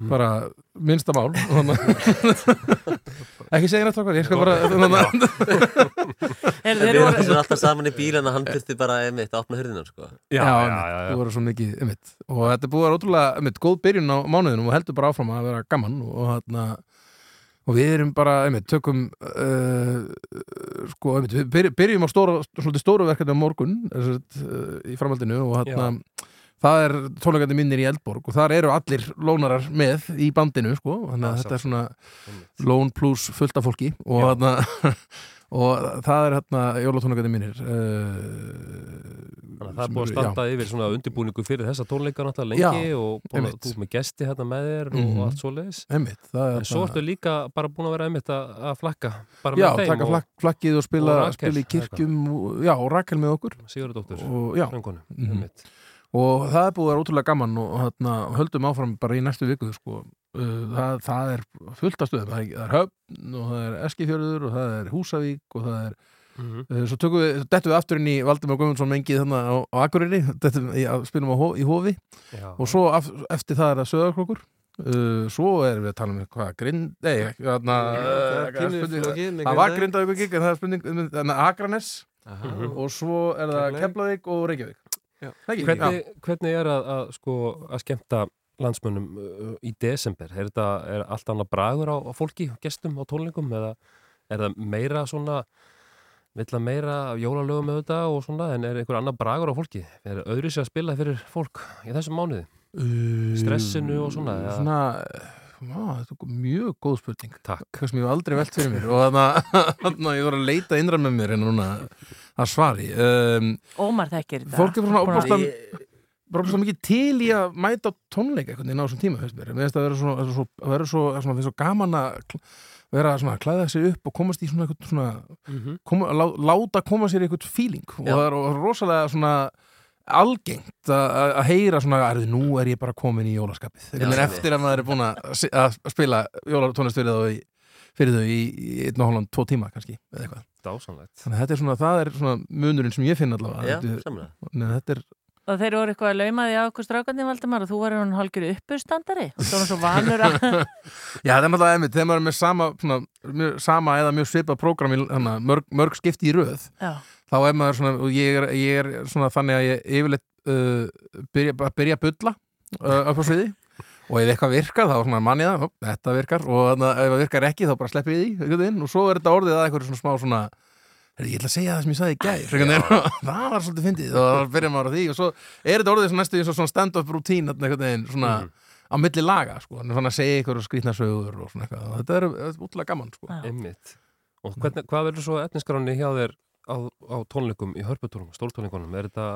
Speaker 20: Bara minnsta mál þannig- ekki segja nætt okkar ég skal bara
Speaker 21: við erum alltaf saman í bíl en hann þurfti bara einmitt að opna hurðina sko.
Speaker 20: Já, já, þú verður svo mikið einmitt. og þetta búið að vera ótrúlega einmitt, góð byrjun á mánuðinum og heldur bara áfram að vera gaman og, hérna, og við erum bara einmitt, tökum uh, sko, einmitt, við byrjum, á stóra, svolítið stóru verkefni á morgun uh, í framhaldinu og hérna það er tónleikandi minnir í Eldborg og þar eru allir lónarar með í bandinu sko, þannig að þetta er svona lón pluss fullt af fólki og, hérna, <laughs> og það er hérna jólatónleikandi minnir
Speaker 2: Þannig að það er búin að standa yfir svona undirbúningu fyrir þessa tónleika náttúrulega
Speaker 20: Já,
Speaker 2: lengi og búin að
Speaker 20: einmitt.
Speaker 2: þú ert með gesti hérna með þér og
Speaker 20: Mhm.
Speaker 2: allt svo leiðis.
Speaker 20: Einmitt,
Speaker 2: En svo
Speaker 20: þarna-
Speaker 2: ertu líka bara búin að vera einmitt að, að flakka bara
Speaker 20: Já,
Speaker 2: með þeim.
Speaker 20: taka flak, flakkið og spila,
Speaker 2: og Rakel,
Speaker 20: spila í kirkjum og, Já, og Rakel með okkur
Speaker 2: Sigurðardóttur,
Speaker 20: og, já,
Speaker 2: söngkonu,
Speaker 20: mhm.
Speaker 2: einmitt.
Speaker 20: Og það er búið að vera ótrúlega gaman og hérna, höldum áfram bara í næstu viku sko. uh, það, það er fullt af stöðum það er, það er Höfn og það er Eskifjörður og það er Húsavík og það er
Speaker 2: Mhm.
Speaker 20: uh, svo tökum við, dettum við aftur inn í Valdimar Guðmundsson mengið þannig á, á Akureyri dettum, að spilum á, í Hofi
Speaker 2: Já.
Speaker 20: og svo af, eftir það er það Söðarkrókur Uh, svo erum við að tala um hvað grind, nei,
Speaker 21: með
Speaker 20: það var
Speaker 21: Grindavík.
Speaker 20: grindavík gig en það er spurning um Akranes og svo er það Keflavík og Reykjavík?
Speaker 2: Hvernig, hvernig er að, að, sko, að skemmta landsmönnum uh, í desember? Er, þetta, er allt annað bragur á, á fólki, gestum á tónleikum eða er það meira svona vill að meira af jólalögum þetta og svona en er einhver annar bragur á fólki? Er öðru sér að spila fyrir fólk í þessum mánuði?
Speaker 20: Uh,
Speaker 2: Stressinu og svona? eða?
Speaker 20: Svona, á, þetta er mjög góð spurning
Speaker 2: Takk
Speaker 20: ég hef aldrei velt fyrir mér og þannig <laughs> að ég var að leita innra með mér en núna að svari um,
Speaker 3: Ómar þekkir þetta
Speaker 20: Fólk er svona bara óbústan mikið til í að mæta á tónleika einhvern veginn á þessum tíma, finnst mér Mér finnst að vera svo, svo, svo, svo gaman að vera að klæða sig upp og komast í svona, eitthvað svona
Speaker 2: Mhm.
Speaker 20: koma, lá, láta koma sér í eitthvað feeling og
Speaker 21: Já.
Speaker 20: það er rosalega svona algengt að, heyra svona að nú er ég bara komin í jólaskapið einhvern
Speaker 21: einmitt.
Speaker 20: eftir að maður er búin að, spila jólatónlist fyrir þau í, fyrir þau í, í einn og hálfan, tvo tíma kannski eða eitthvað
Speaker 2: Dásanlegt.
Speaker 20: Þannig að þetta er svona, það er svona munurinn sem ég finn allavega
Speaker 21: Já,
Speaker 20: Þetta-
Speaker 21: samlega.
Speaker 20: Nei, þetta er
Speaker 3: Og þeir voru eitthvað að lauma því á okkur strákandi Valdimar og þú var hann hálfgjör uppustandari og þú var svo vanur að <laughs>
Speaker 20: Já, það er náttúrulega einmitt, þegar maður er með sama, svona, mjög, sama eða mjög svipað prógram í mörg, mörg skipti í röð
Speaker 3: Já.
Speaker 20: þá er maður svona, og ég er, ég er svona þannig að ég yfirleitt uh, byrja, byrja að bulla uh, upp á sviði og ef eitthvað virkar þá svona manni það, þetta virkar. Og ef það virkar ekki þá bara sleppi ég því og svo er þetta orðið að eitthvað svona smá svona ég ætla að segja það sem ég sagði í veginn, <laughs> það var svolítið fyndið. Og þá byrja maður á því. Og svo er þetta orðið svona næstu eins og svona stand-up veginn, svona á milli laga sko, svona að segja ykkur skrýtna sögur og svona eitthvað, og þetta er, er útlega gaman sko.
Speaker 2: Einmitt. Og hvernig, hvað verður svo etniskráni hjá þér á, á tónleikum í hörputúrum, stórtónleikunum? Er þetta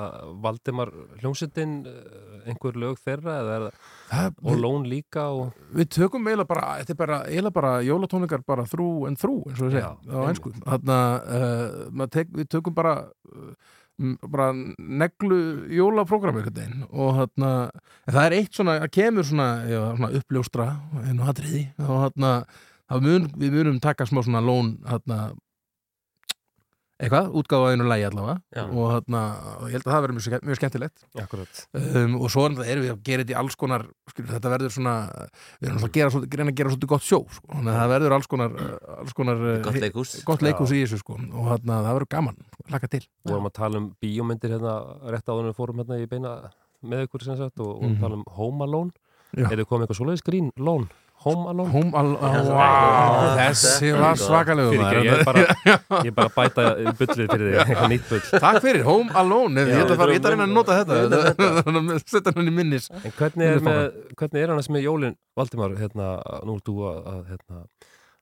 Speaker 2: Valdimar hljómsveitin, eh, einhver lög þeirra eða er það, og lón líka og...
Speaker 20: Við tökum eiginlega bara, þetta er bara, eiginlega bara jólatónleikar bara þrú en þrú, eins og við segja, á einsku. Uh, tek, við tökum bara, uh, bara neglu jólaprógram einhvern veginn og en það er eitt svona, það kemur svona, já, svona uppljóstra hatriði og þarna, það mun, við munum taka smá svona lón, þarna, eitthvað, útgáfa einu lægi allavega
Speaker 2: Já.
Speaker 20: og og ég held að það verður mjög, mjög skemmtilegt um, og svo erum við að gera þetta í alls konar skilur, þetta verður svona við erum að gera, svolítið- reyna að gera svolítið gott sjó sko. þannig að það verður alls konar, alls konar
Speaker 21: Gott
Speaker 20: hi-
Speaker 21: leikhús.
Speaker 20: gott leikhús
Speaker 2: Já.
Speaker 20: í þessu sko. og þarna, það verður gaman, laka til
Speaker 2: Við vorum að tala um bíómyndir hérna rétt áður en við fórum hérna í beina með ykkur sem sagt og, og
Speaker 20: Mhm.
Speaker 2: tala um Home Alone. Þið komið eitthvað svoleiðis grín? Lón? Home Alone?
Speaker 20: Home Alone, wow,
Speaker 2: þetta er
Speaker 20: þessi var maður.
Speaker 2: Ég er bara, ég er bara að bæta bullið fyrir þig, eitthvað nýtt bull.
Speaker 20: Takk fyrir, Home Alone. Ég ætla að fara- að reyna að nota þetta. að setja hann í minnis.
Speaker 2: En hvernig er, með, hvernig er annars með Jólin? Valdimar, hérna, nú ert þú að, að hérna,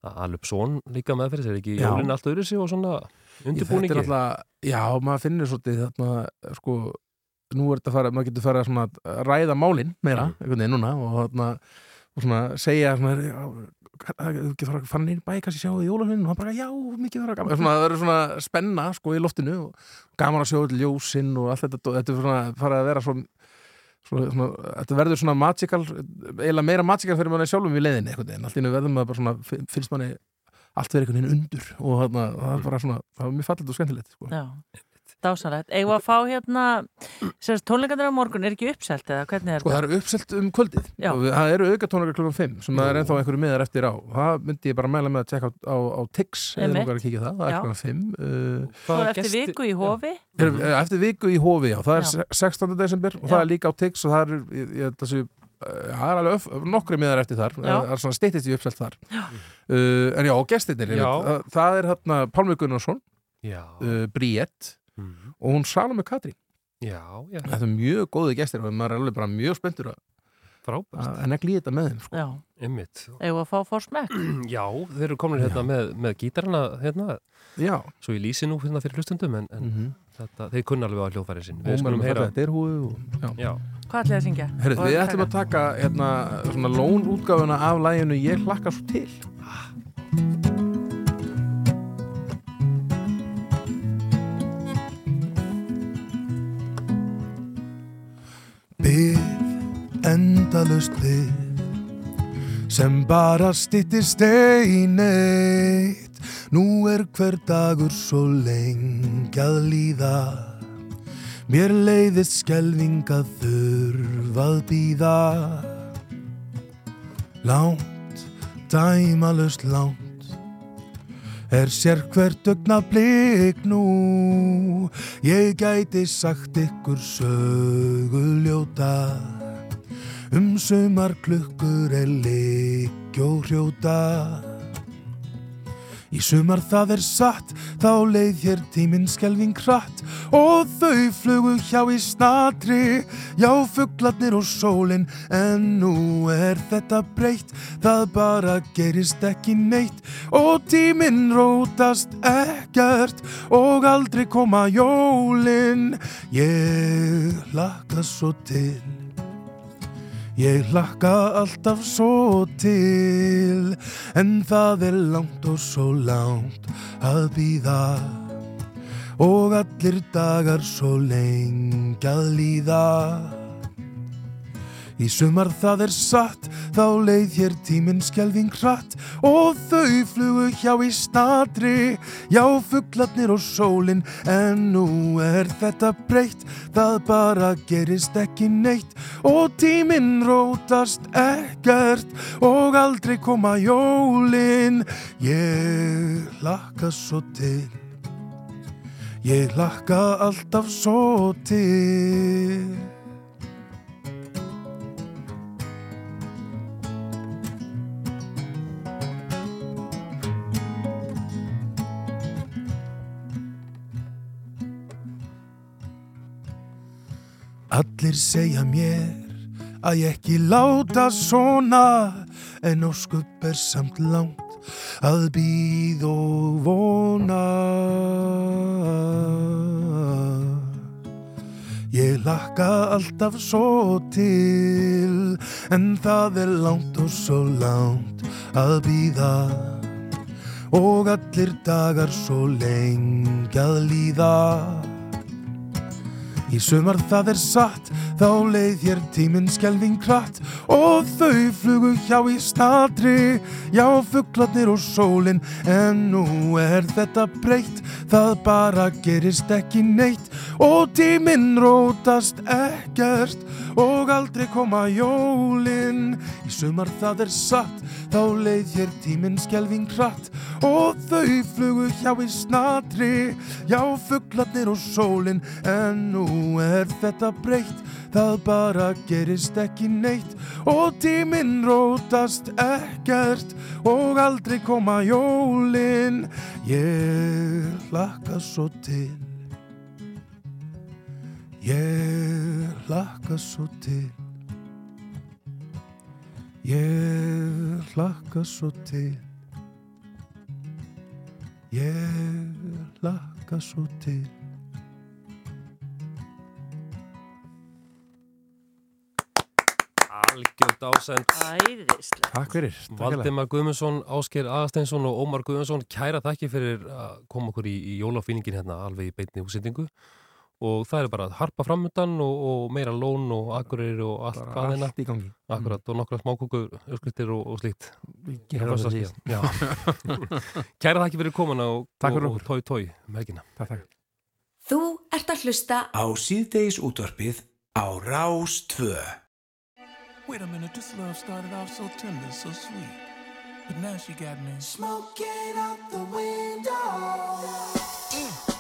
Speaker 2: að upp són líka meðferðis, er ekki
Speaker 20: Já.
Speaker 2: Jólin allt öðru sig og svona undirbúningi?
Speaker 20: er alltaf, já, maður finnir svolítið þarna, sko, nú er þetta að fara, maður getur fara svona að ræða málin meira, einhvern veginn núna og þarna, og svona segja þú getur fara að fara nýr bæ, kannski sjáu í jólafinn og hann bara, já, mikið vera gaman. Svona, það verður svona spenna, sko, í loftinu og gaman að sjá öll ljósinn og allt þetta, þetta er svona, farið að vera svo Svona, svona, þetta verður svona magical eiginlega meira magical fyrir manni sjálfum í leiðinni veginn, allt einu verður maður bara svona fi- finnst manni allt verið einhvern veginn undur og þarna, það er bara svona, það er mjög fallið og skemmtilegt sko.
Speaker 3: Já, dásanlegt. Við að fá hérna, sérst tónleikandur á morgun, er ekki uppselt eða hvernig er
Speaker 20: Sko það eru uppselt um kvöldið
Speaker 3: Já.
Speaker 20: og það eru auka tónleikar klukkan 5 sem það er ennþá einhverju miðar eftir á það myndi ég bara mæla með að tjekka á, á, á Tix eða langar að kíkja það, það er
Speaker 3: Já.
Speaker 20: klukkan 5 uh,
Speaker 3: Svo er eftir viku í hofi.
Speaker 20: er, eftir viku í hofi, já, það er
Speaker 3: Já.
Speaker 20: se- 16. desember og
Speaker 3: Já.
Speaker 20: það er líka á Tix og það er, ég, ég, þessu, uh, það er alveg öf, nokkri miðar eftir þar
Speaker 3: Já.
Speaker 20: það er svona stýttist í uppselt þar uh, en já, og gestirnir
Speaker 2: Já.
Speaker 20: einmitt, það, það er hérna Pálmi Gunnarsson uh, Bríett og hún Salome Katrín
Speaker 2: Já, já.
Speaker 20: þetta er mjög góði gestir og maður er alveg bara mjög spenntur að en ekki þetta með þeim sko.
Speaker 3: Já.
Speaker 2: Einmitt.
Speaker 3: Eigum við að fá fórsmekk? <clears throat>
Speaker 2: Já, þeir eru komin hérna með, með gítarana hérna.
Speaker 20: Já.
Speaker 2: Svo ég lýsi nú hérna fyrir hlustundum en, en
Speaker 20: Mhm.
Speaker 2: þetta, þeir kunna alveg á hljóðfæri sinn.
Speaker 20: og maður er með þetta er húi og, já.
Speaker 2: Já.
Speaker 3: Hvað ætlaði að syngja?
Speaker 20: Herrið,
Speaker 3: Og
Speaker 20: við ætlum að taka hérna, svona lón útgáfuna af læginu Ég hlakka svo til Bið endalust bið sem bara stýttist eineitt Nú er hver dagur svo lengi að líða. Mér leiðist skelving að þurfað býða Lánt, dæmalust lánt Er sér hvert ögna blik nú? Ég gæti sagt ykkur söguljóta Um sumar klukkur er leik og hrjóta Í sumar það er satt, þá leið hér tíminn skelving hratt. Og þau flugu hjá í snatri, já fuglarnir og sólin, en nú er þetta breytt, það bara gerist ekki neitt og tíminn rótast ekkert. Og aldrei koma jólin, ég hlakka svo til. Ég hlakka alltaf svo til En það er langt og svo langt að býða Og allir dagar svo lengi að líða Í sumar það er satt, þá leið hér tíminn skelving hratt og þau flugu hjá í snatri, já fuglarnir og sólin, en nú er þetta breytt, það bara gerist ekki neitt og tíminn rótast ekkert og aldrei koma jólin. Ég hlakka svo til, ég hlakka alltaf svo til. Allir segja mér að ég ekki láta svona en óskup er samt langt að býð og vona. Ég lakka alltaf svo til en það er langt og svo langt að býða og allir dagar svo lengi að líða. Í sumar það er satt, þá leið hér tíminn skelving kratt og þau flugu hjá í snatri, já fuglarnir og sólin, en nú er þetta breytt, það bara gerist ekki neitt. Og tíminn rótast ekkert og aldrei koma jólin. Í sumar það er satt, þá leið hér tíminn skelving kratt og þau flugu hjá í snatri, já fuglarnir og sólin, en nú er þetta breytt, það bara gerist ekki neitt og tíminn rótast ekkert og aldrei koma jólin. Ég hlakka svo til, ég hlakka svo til, ég hlakka svo til, ég hlakka svo til.
Speaker 2: Algjörð ásend.
Speaker 3: Æðislega
Speaker 22: Takk fyrir
Speaker 2: Valdimar Guðmundsson, Ásker Aðasteinsson og Ómar Guðmundsson kæra þakki fyrir að koma okkur í, í jólafýningin hérna alveg í beitni úsendingu og það er bara að harpa framöndan og, og meira lón og akkurir og allt
Speaker 23: Bara
Speaker 2: hvað hérna
Speaker 23: allt í gangi.
Speaker 2: Akkurat og nokkra smákúkur ösklittir og, og slíkt. Já. <laughs> Kæra þakki fyrir komuna og,
Speaker 23: Takk fyrir
Speaker 2: og, tói tói helgina.
Speaker 23: Takk, takk.
Speaker 24: Þú ert að hlusta
Speaker 1: Á síðdeis útvarpið á Rás 2.
Speaker 25: Wait a minute, this love started off so tender, so sweet. But now she got me smoking out the window. Mm-hmm.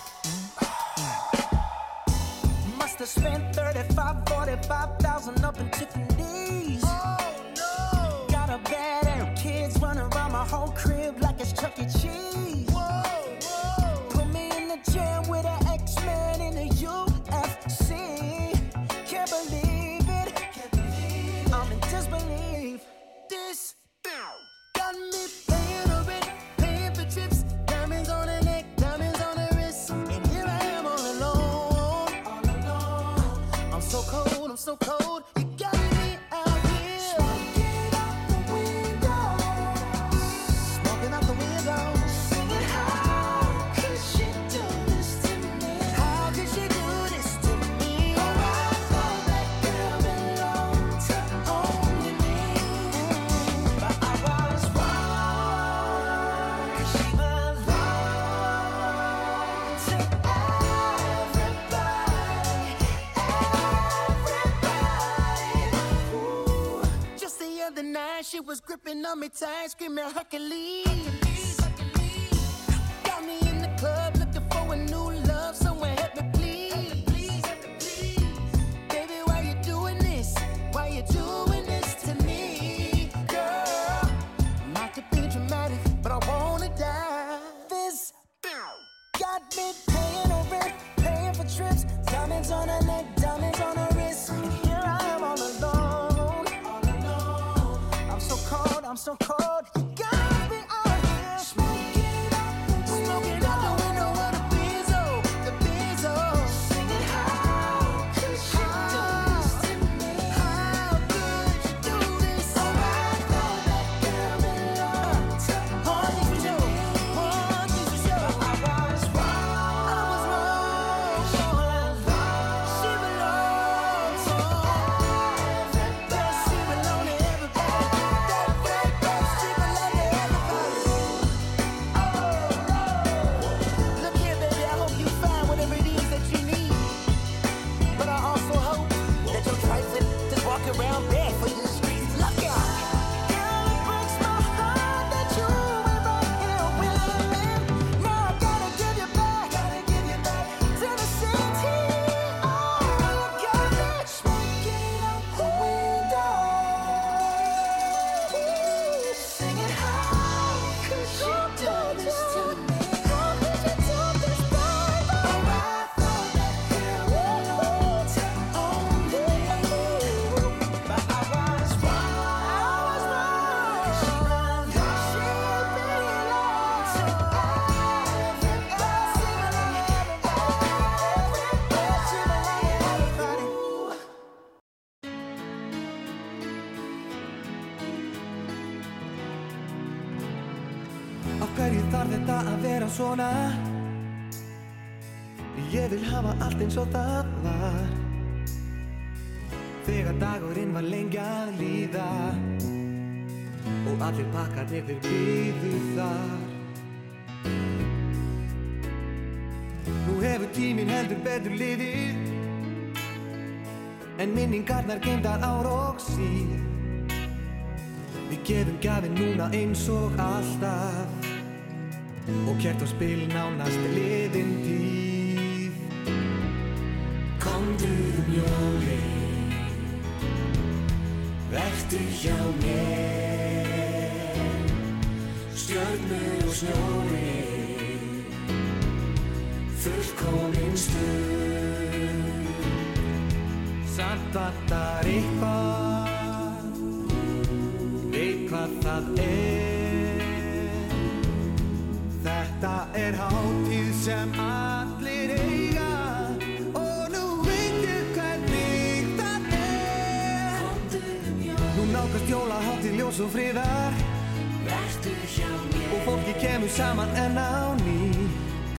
Speaker 10: Must have spent 35, 45,000 up in Tiffany's. Oh no! Got a bad and kids running around my whole crib like it's Chuck E. Cheese. So cold. She was gripping on me tight, screaming Hercules. Got me in the club looking for a new love, someone help me please. Baby, why you doing this? Why you doing this to me, girl? Not to be dramatic, but I wanna die. This got me paying a rent, paying for trips, diamonds on her neck, I'm so cold.
Speaker 12: Svona. Ég vil hafa allt eins og það var. Þegar dagurinn var lengi að líða Og allir pakkarnir þeir byðu þar. Nú hefur tíminn heldur betur liðið En minningarnar geimdar ár og síð. Við gefum gafin núna eins og alltaf Og kert og spil nánast liðin tíð. Komdu um jólin Vertu hjá mér. Stjörnur og snjóri Fullkomin stund Samt vantar eitthvað Veit hvað það er og friðar Vertu